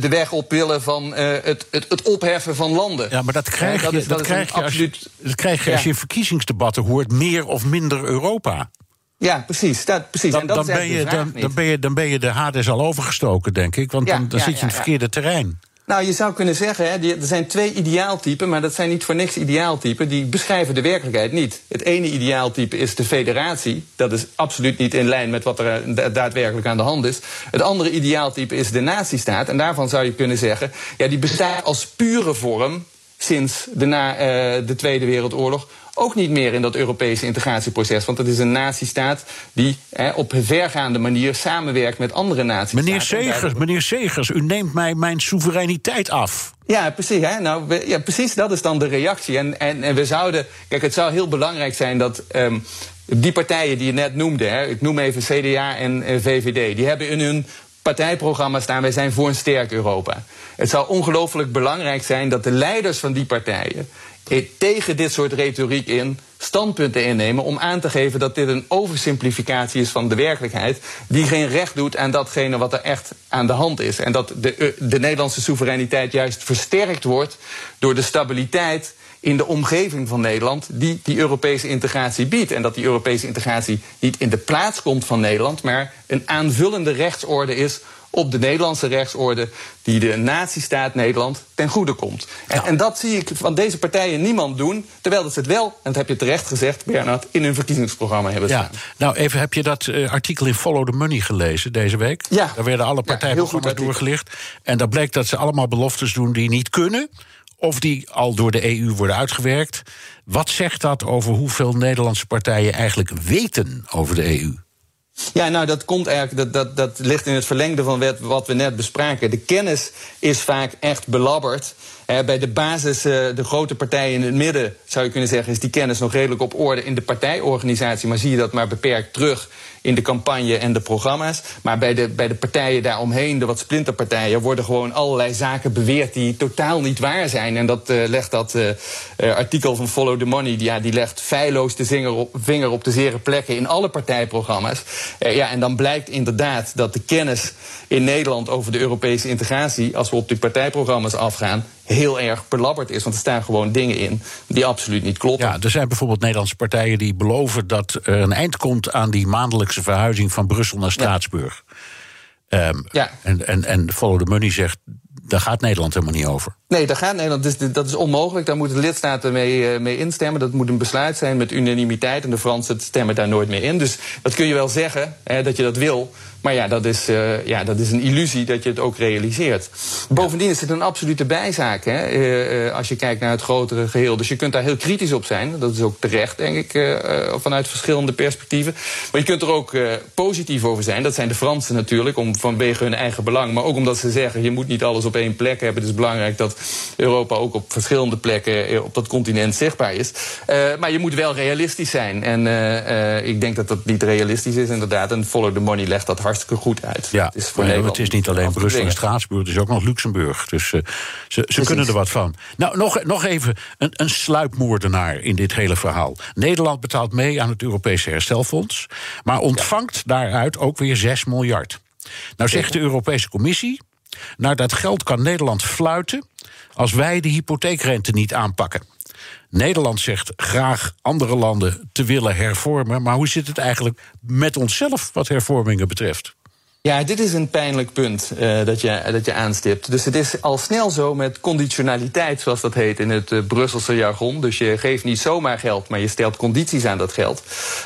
de weg op willen van het, het, het, opheffen van landen. Ja, maar dat krijg je, dat, dat, dat krijg je, absoluut, als, je, dat krijg je als je in verkiezingsdebatten hoort, meer of minder Europa. Ja, precies. Dat, precies. Dan, en dat dan, ben je, dan, dan, ben je, dan ben je de Hades al overgestoken, denk ik. Want ja, dan, dan ja, zit je in het verkeerde terrein. Nou, je zou kunnen zeggen, hè, er zijn twee ideaaltypen, maar dat zijn niet voor niks ideaaltypen. Die beschrijven de werkelijkheid niet. Het ene ideaaltype is de federatie. Dat is absoluut niet in lijn met wat er daadwerkelijk aan de hand is. Het andere ideaaltype is de nazistaat. En daarvan zou je kunnen zeggen, ja, die bestaat als pure vorm sinds de, na, uh, de Tweede Wereldoorlog ook niet meer in dat Europese integratieproces. Want het is een nazistaat die op een vergaande manier samenwerkt met andere naties. Meneer Segers, meneer Segers, u neemt mij mijn soevereiniteit af. Ja, precies. Hè? Nou, we, ja, precies dat is dan de reactie. En, en, en we zouden. Kijk, het zou heel belangrijk zijn dat. Um, die partijen die je net noemde, hè, ik noem even CDA en VVD, die hebben in hun partijprogramma staan: wij zijn voor een sterk Europa. Het zou ongelooflijk belangrijk zijn dat de leiders van die partijen tegen dit soort retoriek in standpunten innemen om aan te geven dat dit een oversimplificatie is van de werkelijkheid, die geen recht doet aan datgene wat er echt aan de hand is. En dat de, de Nederlandse soevereiniteit juist versterkt wordt door de stabiliteit in de omgeving van Nederland die die Europese integratie biedt. En dat die Europese integratie niet in de plaats komt van Nederland, maar een aanvullende rechtsorde is op de Nederlandse rechtsorde die de nazistaat Nederland ten goede komt. En, en, dat zie ik van deze partijen niemand doen, terwijl dat ze het wel, en dat heb je terecht gezegd, Bernard, in hun verkiezingsprogramma hebben staan. Ja. Nou, even, heb je dat uh, artikel in Follow the Money gelezen deze week? Ja. Daar werden alle partijprogramma's ja, doorgelicht. En daar bleek dat ze allemaal beloftes doen die niet kunnen of die al door de EU worden uitgewerkt. Wat zegt dat over hoeveel Nederlandse partijen eigenlijk weten over de EU? Ja, nou, dat komt eigenlijk, dat, dat, dat ligt in het verlengde van wat we net bespraken. De kennis is vaak echt belabberd. bij de basis, eh, de grote partijen in het midden, zou je kunnen zeggen, is die kennis nog redelijk op orde in de partijorganisatie. Maar zie je dat maar beperkt terug in de campagne en de programma's. Maar bij de, bij de partijen daaromheen, de wat splinterpartijen, worden gewoon allerlei zaken beweerd die totaal niet waar zijn. En dat uh, legt dat uh, artikel van Follow the Money, die, ja, die legt feilloos de vinger op, de zere plekken in alle partijprogramma's. Ja, en dan blijkt inderdaad dat de kennis in Nederland over de Europese integratie, als we op die partijprogramma's afgaan, heel erg belabberd is. Want er staan gewoon dingen in die absoluut niet kloppen. Ja, er zijn bijvoorbeeld Nederlandse partijen die beloven dat er een eind komt aan die maandelijkse verhuizing van Brussel naar Straatsburg. Ja. Um, ja. En, en, en Follow the Money zegt daar gaat Nederland helemaal niet over. Nee, daar gaat Nederland. Dus dat is onmogelijk. Daar moeten lidstaten mee, uh, mee instemmen. Dat moet een besluit zijn met unanimiteit. En de Fransen stemmen daar nooit meer in. Dus dat kun je wel zeggen, hè, dat je dat wil. Maar ja dat, is, uh, ja, dat is een illusie dat je het ook realiseert. Bovendien is het een absolute bijzaak. Hè, uh, als je kijkt naar het grotere geheel. Dus je kunt daar heel kritisch op zijn. Dat is ook terecht, denk ik, vanuit verschillende perspectieven. Maar je kunt er ook positief over zijn. Dat zijn de Fransen natuurlijk, om, vanwege hun eigen belang. Maar ook omdat ze zeggen, je moet niet alles op één plek hebben. Het is belangrijk dat Europa ook op verschillende plekken op dat continent zichtbaar is. maar je moet wel realistisch zijn. En ik denk dat dat niet realistisch is, inderdaad. En Follow the Money legt dat hartstikke goed uit. Ja, het is, voor nee, het is niet alleen Brussel en Straatsburg, het is ook nog Luxemburg. Dus ze, ze kunnen er wat van. Nou, nog, nog even een, een sluipmoordenaar in dit hele verhaal. Nederland betaalt mee aan het Europese herstelfonds, maar ontvangt daaruit ook weer 6 miljard. Nou zegt de Europese Commissie, naar dat geld kan Nederland fluiten als wij de hypotheekrente niet aanpakken. Nederland zegt graag andere landen te willen hervormen. Maar hoe zit het eigenlijk met onszelf wat hervormingen betreft? Ja, dit is een pijnlijk punt uh, dat, je, dat je aanstipt. Dus het is al snel zo met conditionaliteit, zoals dat heet in het uh, Brusselse jargon. Dus je geeft niet zomaar geld, maar je stelt condities aan dat geld.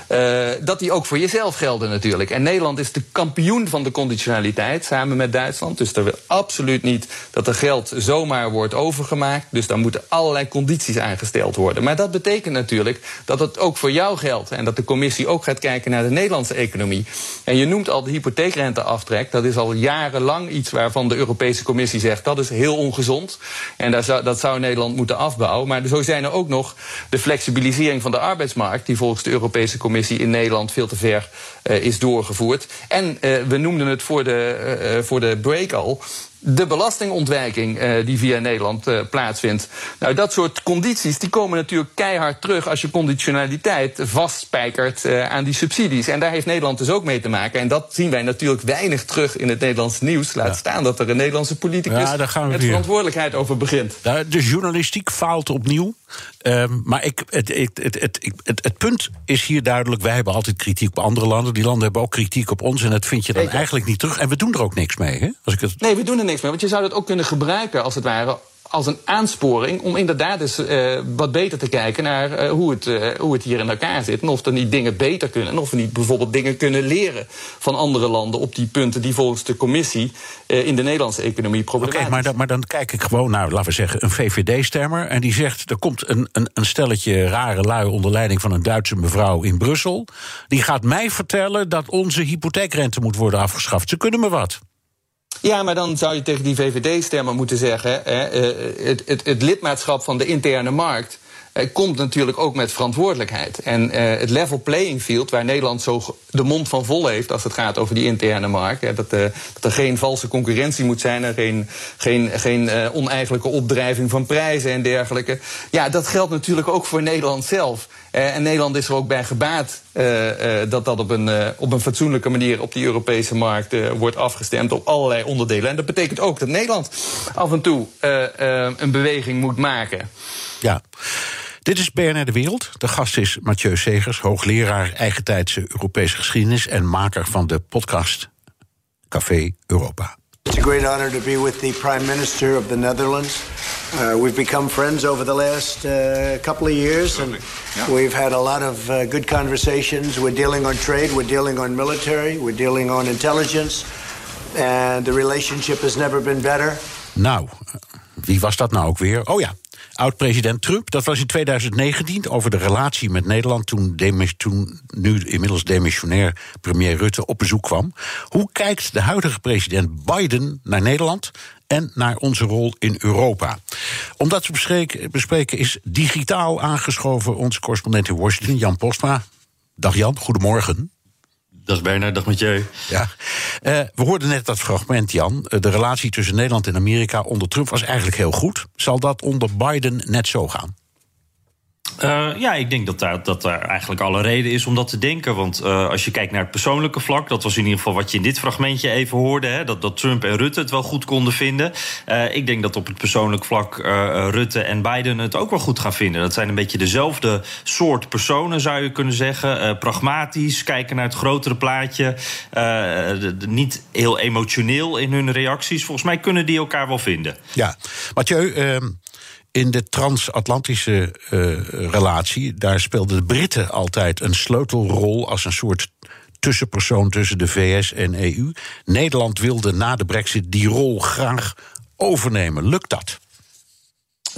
Uh, dat die ook voor jezelf gelden natuurlijk. En Nederland is de kampioen van de conditionaliteit, samen met Duitsland. Dus er wil absoluut niet dat er geld zomaar wordt overgemaakt. Dus daar moeten allerlei condities aangesteld worden. Maar dat betekent natuurlijk dat het ook voor jou geldt. En dat de commissie ook gaat kijken naar de Nederlandse economie. En je noemt al de hypotheekrente aftrekt. Dat is al jarenlang iets waarvan de Europese Commissie zegt dat is heel ongezond. En zou, dat zou Nederland moeten afbouwen. Maar zo zijn er ook nog de flexibilisering van de arbeidsmarkt, die volgens de Europese Commissie in Nederland veel te ver is doorgevoerd. En uh, we noemden het voor de, uh, voor de break al de belastingontwijking uh, die via Nederland uh, plaatsvindt. Nou, dat soort condities die komen natuurlijk keihard terug als je conditionaliteit vastspijkert uh, aan die subsidies. En daar heeft Nederland dus ook mee te maken. En dat zien wij natuurlijk weinig terug in het Nederlandse nieuws. Laat ja. staan dat er een Nederlandse politicus ja, met verantwoordelijkheid over begint. De journalistiek faalt opnieuw. Um, maar ik, het, het, het, het, het, het, punt is hier duidelijk: wij hebben altijd kritiek op andere landen. Die landen hebben ook kritiek op ons. En dat vind je dan eigenlijk niet terug. En we doen er ook niks mee. Hè? Als ik het... Nee, we doen er niks mee. Want je zou dat ook kunnen gebruiken, als het ware, als een aansporing om inderdaad eens uh, wat beter te kijken naar uh, hoe, het, uh, hoe het hier in elkaar zit. En of er niet dingen beter kunnen. En of we niet bijvoorbeeld dingen kunnen leren van andere landen op die punten die volgens de commissie in de Nederlandse economie problematisch zijn. Okay, maar, maar, dan kijk ik gewoon naar, laten we zeggen, een VVD-stemmer. En die zegt: er komt een, een, een stelletje rare lui onder leiding van een Duitse mevrouw in Brussel. Die gaat mij vertellen dat onze hypotheekrente moet worden afgeschaft. Ze kunnen me wat. Ja, maar dan zou je tegen die VVD-stemmer moeten zeggen: hè, het, het, het lidmaatschap van de interne markt komt natuurlijk ook met verantwoordelijkheid. En uh, het level playing field, waar Nederland zo de mond van vol heeft als het gaat over die interne markt. Hè, dat, uh, dat, er geen valse concurrentie moet zijn en geen, geen, geen uh, oneigenlijke opdrijving van prijzen en dergelijke. Ja, dat geldt natuurlijk ook voor Nederland zelf. En Nederland is er ook bij gebaat dat dat op een, op een fatsoenlijke manier op die Europese markt wordt afgestemd op allerlei onderdelen. En dat betekent ook dat Nederland af en toe een beweging moet maken. Ja. Dit is BNR De Wereld. De gast is Mathieu Segers, hoogleraar eigentijdse Europese geschiedenis en maker van de podcast Café Europa. It's a great honor to be with the Prime Minister of the Netherlands. Uh, we've become friends over the last uh, couple of years, and yeah. we've had a lot of uh, good conversations. We're dealing on trade, we're dealing on military, we're dealing on intelligence, and the relationship has never been better. Nou, wie was dat nou ook weer? Oh ja, oud-president Trump. Dat was in 2019 over de relatie met Nederland. Toen, toen nu inmiddels demissionair premier Rutte op bezoek kwam. Hoe kijkt de huidige president Biden naar Nederland? en naar onze rol in Europa. Om dat te bespreken, bespreken is digitaal aangeschoven onze correspondent in Washington, Jan Postma. Dag Jan, goedemorgen. Dag Bernard, dag Mathieu. Ja. Uh, we hoorden net dat fragment, Jan. Eh, de relatie tussen Nederland en Amerika onder Trump was eigenlijk heel goed. Zal dat onder Biden net zo gaan? Uh, ja, ik denk dat daar, dat eigenlijk alle reden is om dat te denken. Want uh, als je kijkt naar het persoonlijke vlak, dat was in ieder geval wat je in dit fragmentje even hoorde, hè, dat, dat Trump en Rutte het wel goed konden vinden. Uh, ik denk dat op het persoonlijk vlak Rutte en Biden het ook wel goed gaan vinden. Dat zijn een beetje dezelfde soort personen, zou je kunnen zeggen. pragmatisch, kijken naar het grotere plaatje. Niet heel emotioneel in hun reacties. Volgens mij kunnen die elkaar wel vinden. Ja, Mathieu. Ehm, in de transatlantische uh, relatie, daar speelden de Britten altijd een sleutelrol als een soort tussenpersoon tussen de VS en EU. Nederland wilde na de brexit die rol graag overnemen. Lukt dat?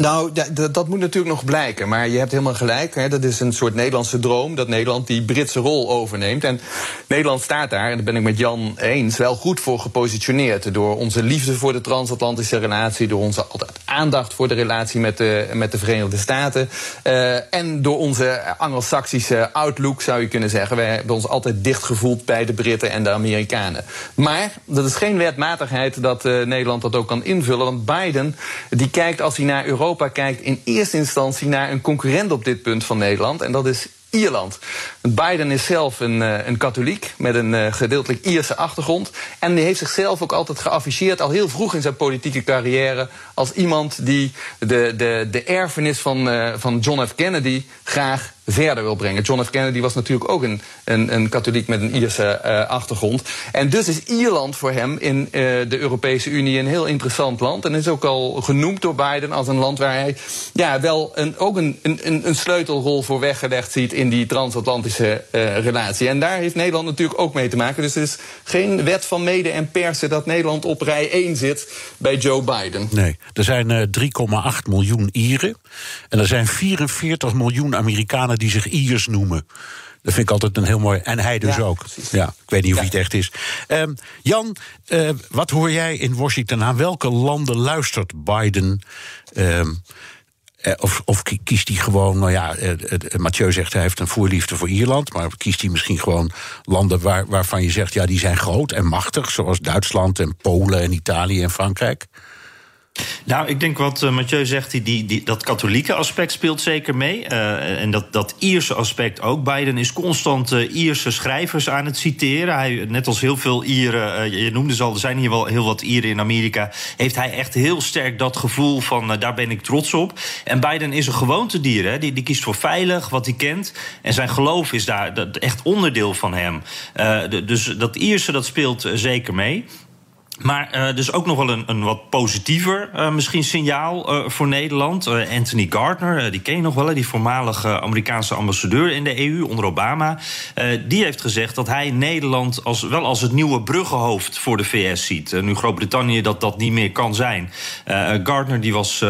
Nou, dat moet natuurlijk nog blijken. Maar je hebt helemaal gelijk. Hè. Dat is een soort Nederlandse droom. Dat Nederland die Britse rol overneemt. En Nederland staat daar, en daar ben ik met Jan eens, wel goed voor gepositioneerd. Door onze liefde voor de transatlantische relatie. Door onze altijd aandacht voor de relatie met de, met de Verenigde Staten. Uh, en door onze Anglo-Saxische outlook, zou je kunnen zeggen. Wij hebben ons altijd dicht gevoeld bij de Britten en de Amerikanen. Maar dat is geen wetmatigheid dat uh, Nederland dat ook kan invullen. Want Biden, die kijkt als hij naar Europa Europa kijkt in eerste instantie naar een concurrent op dit punt van Nederland. En dat is Ierland. Biden is zelf een, eh, een katholiek met een uh, gedeeltelijk Ierse achtergrond. En die heeft zichzelf ook altijd geafficheerd, al heel vroeg in zijn politieke carrière, als iemand die de, de, de erfenis van, uh, van John F. Kennedy graag verder wil brengen. John F. Kennedy was natuurlijk ook een, een, een katholiek met een Ierse uh, achtergrond. En dus is Ierland voor hem in uh, de Europese Unie een heel interessant land. En is ook al genoemd door Biden als een land waar hij ja, wel een, ook een, een, een sleutelrol voor weggelegd ziet in die transatlantische uh, relatie. En daar heeft Nederland natuurlijk ook mee te maken. Dus er is geen wet van mede en persen dat Nederland op rij 1 zit bij Joe Biden. Nee, er zijn 3,8 miljoen Ieren. En er zijn 44 miljoen Amerikanen Amerikanen die zich Iers noemen. Dat vind ik altijd een heel mooi. En hij dus Ja, ook. precies. Ja, ik weet niet of Ja. hij het echt is. Ehm, Jan, eh, wat hoor jij in Washington? Aan welke landen luistert Biden? Ehm, eh, of, of ki- kiest hij gewoon, nou ja, eh, Mathieu zegt hij heeft een voorliefde voor Ierland, maar kiest hij misschien gewoon landen waar, waarvan je zegt, ja, die zijn groot en machtig, zoals Duitsland en Polen en Italië en Frankrijk? Nou, ik denk wat uh, Mathieu zegt, die, die, dat katholieke aspect speelt zeker mee. Uh, en dat, dat Ierse aspect ook. Biden is constant uh, Ierse schrijvers aan het citeren. Hij, net als heel veel Ieren, je noemde ze al, er zijn hier wel heel wat Ieren in Amerika... heeft hij echt heel sterk dat gevoel van daar ben ik trots op. En Biden is een gewoontedier, hè? Die, die kiest voor veilig, wat hij kent. En zijn geloof is daar dat, echt onderdeel van hem. Dus dat Ierse, dat speelt zeker mee. Maar uh, dus ook nog wel een, een wat positiever uh, misschien signaal uh, voor Nederland. Anthony Gardner, die ken je nog wel, die voormalige Amerikaanse ambassadeur in de EU onder Obama. die heeft gezegd dat hij Nederland als, wel als het nieuwe bruggenhoofd voor de VS ziet. nu Groot-Brittannië dat dat niet meer kan zijn. Gardner die was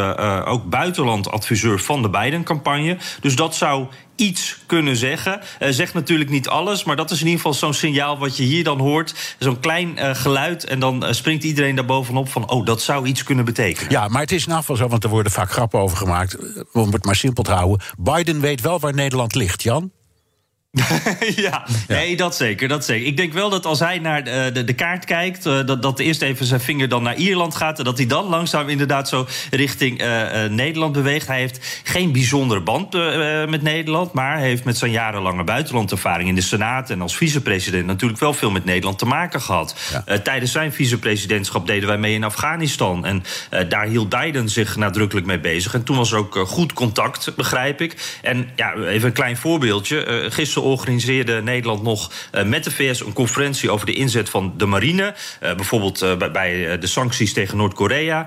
ook buitenlandadviseur van de Biden-campagne. Dus dat zou iets kunnen zeggen. Uh, zegt natuurlijk niet alles, maar dat is in ieder geval zo'n signaal wat je hier dan hoort. Zo'n klein uh, geluid en dan uh, springt iedereen daar bovenop van... oh, dat zou iets kunnen betekenen. Ja, maar het is in geval zo, want er worden vaak grappen over gemaakt... om het maar simpel te houden. Biden weet wel waar Nederland ligt, Jan. *laughs* ja, nee, dat zeker, dat zeker. Ik denk wel dat als hij naar de, de, de kaart kijkt... Uh, dat, dat eerst even zijn vinger dan naar Ierland gaat... en dat hij dan langzaam inderdaad zo richting uh, uh, Nederland beweegt. Hij heeft geen bijzondere band met Nederland... maar heeft met zijn jarenlange buitenlandervaring in de Senaat... en als vicepresident natuurlijk wel veel met Nederland te maken gehad. Ja. tijdens zijn vicepresidentschap deden wij mee in Afghanistan... en daar hield Biden zich nadrukkelijk mee bezig. En toen was er ook goed contact, begrijp ik. En ja, even een klein voorbeeldje. gisteren organiseerde Nederland nog uh, met de VS een conferentie over de inzet van de marine. Uh, bijvoorbeeld uh, bij, de sancties tegen Noord-Korea.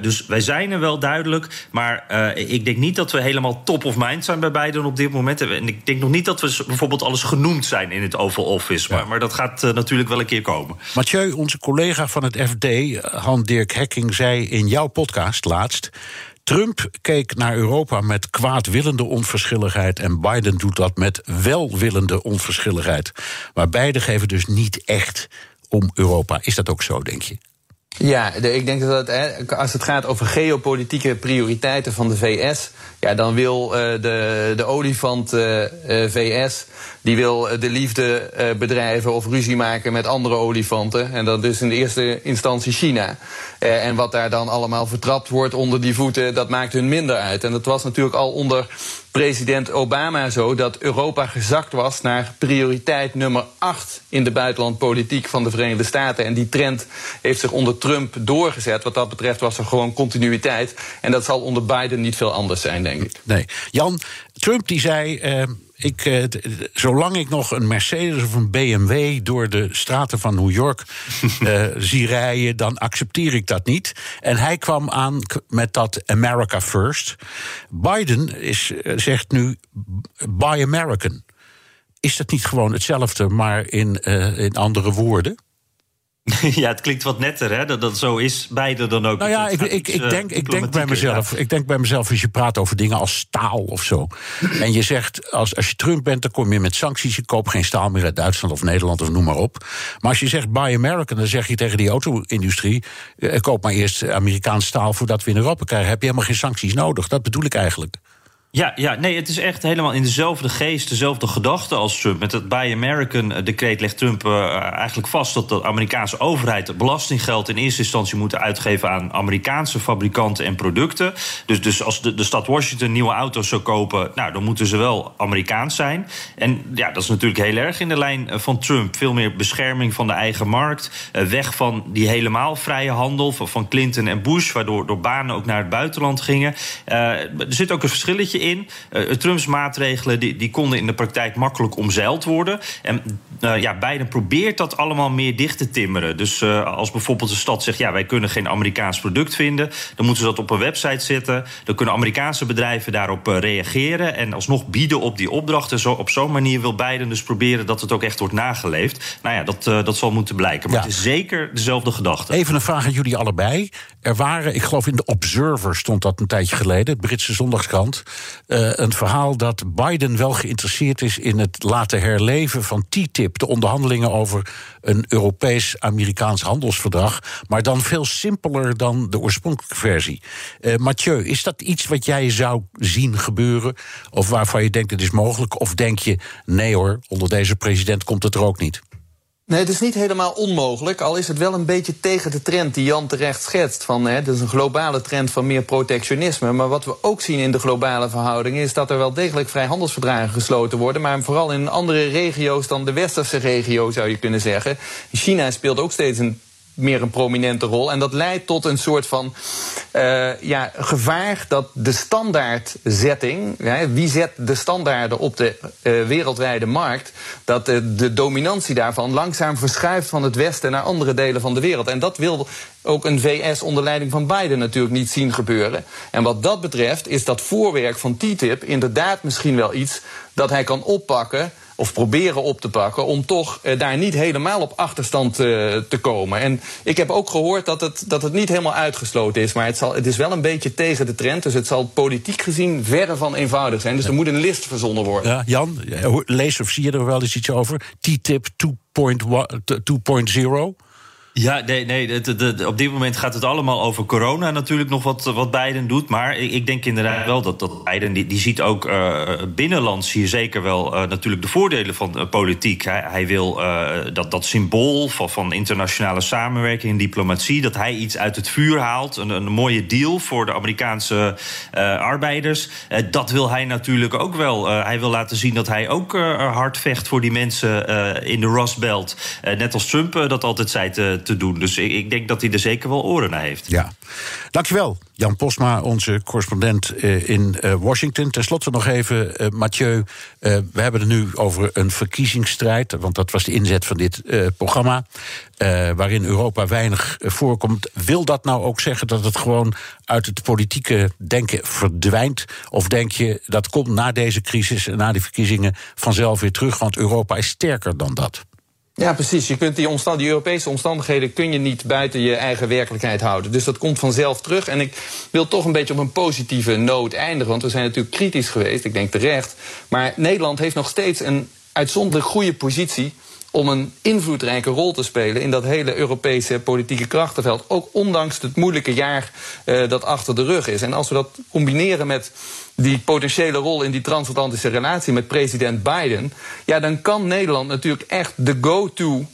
dus wij zijn er wel duidelijk. Maar ik denk niet dat we helemaal top of mind zijn bij beiden op dit moment. En ik denk nog niet dat we bijvoorbeeld alles genoemd zijn in het Oval Office. Ja. Maar, maar, dat gaat natuurlijk wel een keer komen. Mathieu, onze collega van het FD, Han-Dirk Hekking, zei in jouw podcast laatst. Trump keek naar Europa met kwaadwillende onverschilligheid en Biden doet dat met welwillende onverschilligheid. Maar beide geven dus niet echt om Europa. Is dat ook zo, denk je? Ja, ik denk dat als het gaat over geopolitieke prioriteiten van de VS, ja, dan wil uh, de, de olifant uh, uh, VS, die wil de liefde bedrijven of ruzie maken met andere olifanten. En dat is in de eerste instantie China. en wat daar dan allemaal vertrapt wordt onder die voeten, dat maakt hun minder uit. En dat was natuurlijk al onder president Obama zo dat Europa gezakt was naar prioriteit nummer 8 in de buitenlandpolitiek van de Verenigde Staten. En die trend heeft zich onder Trump doorgezet. Wat dat betreft was er gewoon continuïteit. En dat zal onder Biden niet veel anders zijn, denk ik. Nee. Jan, Trump die zei. Ik, uh, zolang ik nog een Mercedes of een BMW door de straten van New York uh, *laughs* zie rijden, dan accepteer ik dat niet. En hij kwam aan met dat America First. Biden is, uh, zegt nu Buy American. Is dat niet gewoon hetzelfde, maar in, uh, in andere woorden? *laughs* Ja, het klinkt wat netter, hè? Dat, dat zo is beide dan ook. Nou ja, ik, ik, ik, denk, ik denk bij mezelf. Ja. Ik denk bij mezelf, als je praat over dingen als staal of zo. en je zegt, als, als je Trump bent, dan kom je met sancties. Je koopt geen staal meer uit Duitsland of Nederland of noem maar op. Maar als je zegt Buy American, dan zeg je tegen die auto-industrie. Eh, koop maar eerst Amerikaans staal voordat we in Europa krijgen. Heb je helemaal geen sancties nodig. Dat bedoel ik eigenlijk. Ja, ja, nee, het is echt helemaal in dezelfde geest, dezelfde gedachte als Trump. Met het Buy American-decreet legt Trump uh, eigenlijk vast dat de Amerikaanse overheid belastinggeld in eerste instantie moet uitgeven aan Amerikaanse fabrikanten en producten. Dus, dus als de, de stad Washington nieuwe auto's zou kopen, nou, dan moeten ze wel Amerikaans zijn. En ja, dat is natuurlijk heel erg in de lijn van Trump. Veel meer bescherming van de eigen markt. Weg van die helemaal vrije handel van, van Clinton en Bush, waardoor door banen ook naar het buitenland gingen. Er zit ook een verschilletje in. Uh, Trumps maatregelen die, die konden in de praktijk makkelijk omzeild worden. En uh, ja, Biden probeert dat allemaal meer dicht te timmeren. Dus uh, als bijvoorbeeld de stad zegt... ja, wij kunnen geen Amerikaans product vinden... dan moeten ze dat op een website zetten. Dan kunnen Amerikaanse bedrijven daarop reageren... en alsnog bieden op die opdrachten. Zo, op zo'n manier wil Biden dus proberen... dat het ook echt wordt nageleefd. Nou ja, dat, dat zal moeten blijken. Maar ja. het is zeker dezelfde gedachte. Even een vraag aan jullie allebei. Er waren, ik geloof in de Observer stond dat een tijdje geleden... de Britse zondagskrant... eh, een verhaal dat Biden wel geïnteresseerd is in het laten herleven van TTIP, de onderhandelingen over een Europees-Amerikaans handelsverdrag, maar dan veel simpeler dan de oorspronkelijke versie. Uh, Mathieu, is dat iets wat jij zou zien gebeuren, of waarvan je denkt het is mogelijk, of denk je nee hoor, onder deze president komt het er ook niet? Nee, het is niet helemaal onmogelijk, al is het wel een beetje tegen de trend die Jan terecht schetst. Van, hè, dat is een globale trend van meer protectionisme. Maar wat we ook zien in de globale verhoudingen is dat er wel degelijk vrijhandelsverdragen gesloten worden, maar vooral in andere regio's dan de westerse regio zou je kunnen zeggen. China speelt ook steeds een meer een prominente rol. En dat leidt tot een soort van uh, ja, gevaar dat de standaardzetting, wie zet de standaarden op de uh, wereldwijde markt, dat de, de dominantie daarvan langzaam verschuift van het Westen naar andere delen van de wereld. En dat wil ook een VS onder leiding van Biden natuurlijk niet zien gebeuren. En wat dat betreft is dat voorwerk van TTIP inderdaad misschien wel iets dat hij kan oppakken of proberen op te pakken om toch uh, daar niet helemaal op achterstand uh, te komen. En ik heb ook gehoord dat het, dat het niet helemaal uitgesloten is, maar het, zal, het is wel een beetje tegen de trend. Dus het zal politiek gezien verre van eenvoudig zijn. Dus er moet een list verzonnen worden. Ja, Jan, lees of zie je er wel eens iets over? TTIP 2.0? Ja, nee, op dit moment gaat het allemaal over corona natuurlijk nog wat, wat Biden doet. Maar ik, ik denk inderdaad wel dat, dat Biden, die, ziet ook uh, binnenlands hier zeker wel uh, natuurlijk de voordelen van uh, politiek. Hij, hij wil dat, dat symbool van, van internationale samenwerking en diplomatie, dat hij iets uit het vuur haalt. Een, een mooie deal voor de Amerikaanse arbeiders. dat wil hij natuurlijk ook wel. hij wil laten zien dat hij ook hard vecht voor die mensen in de Rust Belt. net als Trump dat altijd zei te doen. Dus ik, ik, denk dat hij er zeker wel oren naar heeft. Ja. Dankjewel, Jan Posma, onze correspondent uh, in uh, Washington. Ten slotte nog even, uh, Mathieu. we hebben het nu over een verkiezingsstrijd, want dat was de inzet van dit programma. waarin Europa weinig voorkomt. Wil dat nou ook zeggen dat het gewoon uit het politieke denken verdwijnt? Of denk je dat komt na deze crisis en na die verkiezingen vanzelf weer terug? Want Europa is sterker dan dat. Ja, precies. Je kunt die, omstand, die Europese omstandigheden kun je niet buiten je eigen werkelijkheid houden. Dus dat komt vanzelf terug. En ik wil toch een beetje op een positieve noot eindigen. Want we zijn natuurlijk kritisch geweest, ik denk terecht. Maar Nederland heeft nog steeds een uitzonderlijk goede positie om een invloedrijke rol te spelen in dat hele Europese politieke krachtenveld. Ook ondanks het moeilijke jaar uh, dat achter de rug is. En als we dat combineren met die potentiële rol in die transatlantische relatie met president Biden, ja, dan kan Nederland natuurlijk echt de go-to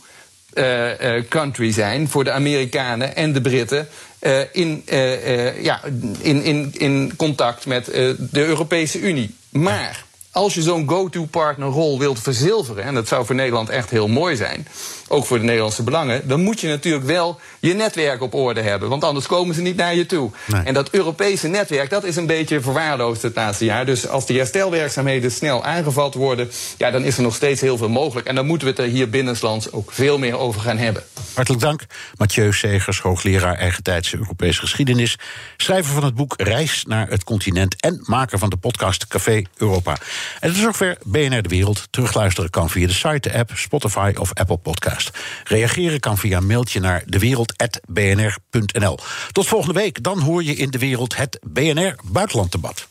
uh, uh, country zijn voor de Amerikanen en de Britten. In, ja, in, in, in contact met de Europese Unie. Maar als je zo'n go-to-partner-rol wilt verzilveren, en dat zou voor Nederland echt heel mooi zijn, ook voor de Nederlandse belangen, dan moet je natuurlijk wel je netwerk op orde hebben. Want anders komen ze niet naar je toe. Nee. En dat Europese netwerk, dat is een beetje verwaarloosd het laatste jaar. Dus als die herstelwerkzaamheden snel aangevat worden, ja, dan is er nog steeds heel veel mogelijk. En dan moeten we het er hier binnenlands ook veel meer over gaan hebben. Hartelijk dank, Mathieu Segers, hoogleraar eigentijdse Europese geschiedenis, schrijver van het boek Reis naar het continent en maker van de podcast Café Europa. En tot zover BNR De Wereld. Terugluisteren kan via de site, de app, Spotify of Apple Reageren kan via mailtje naar dewereld.bnr.nl. Tot volgende week, dan hoor je in De Wereld het BNR Buitenlanddebat.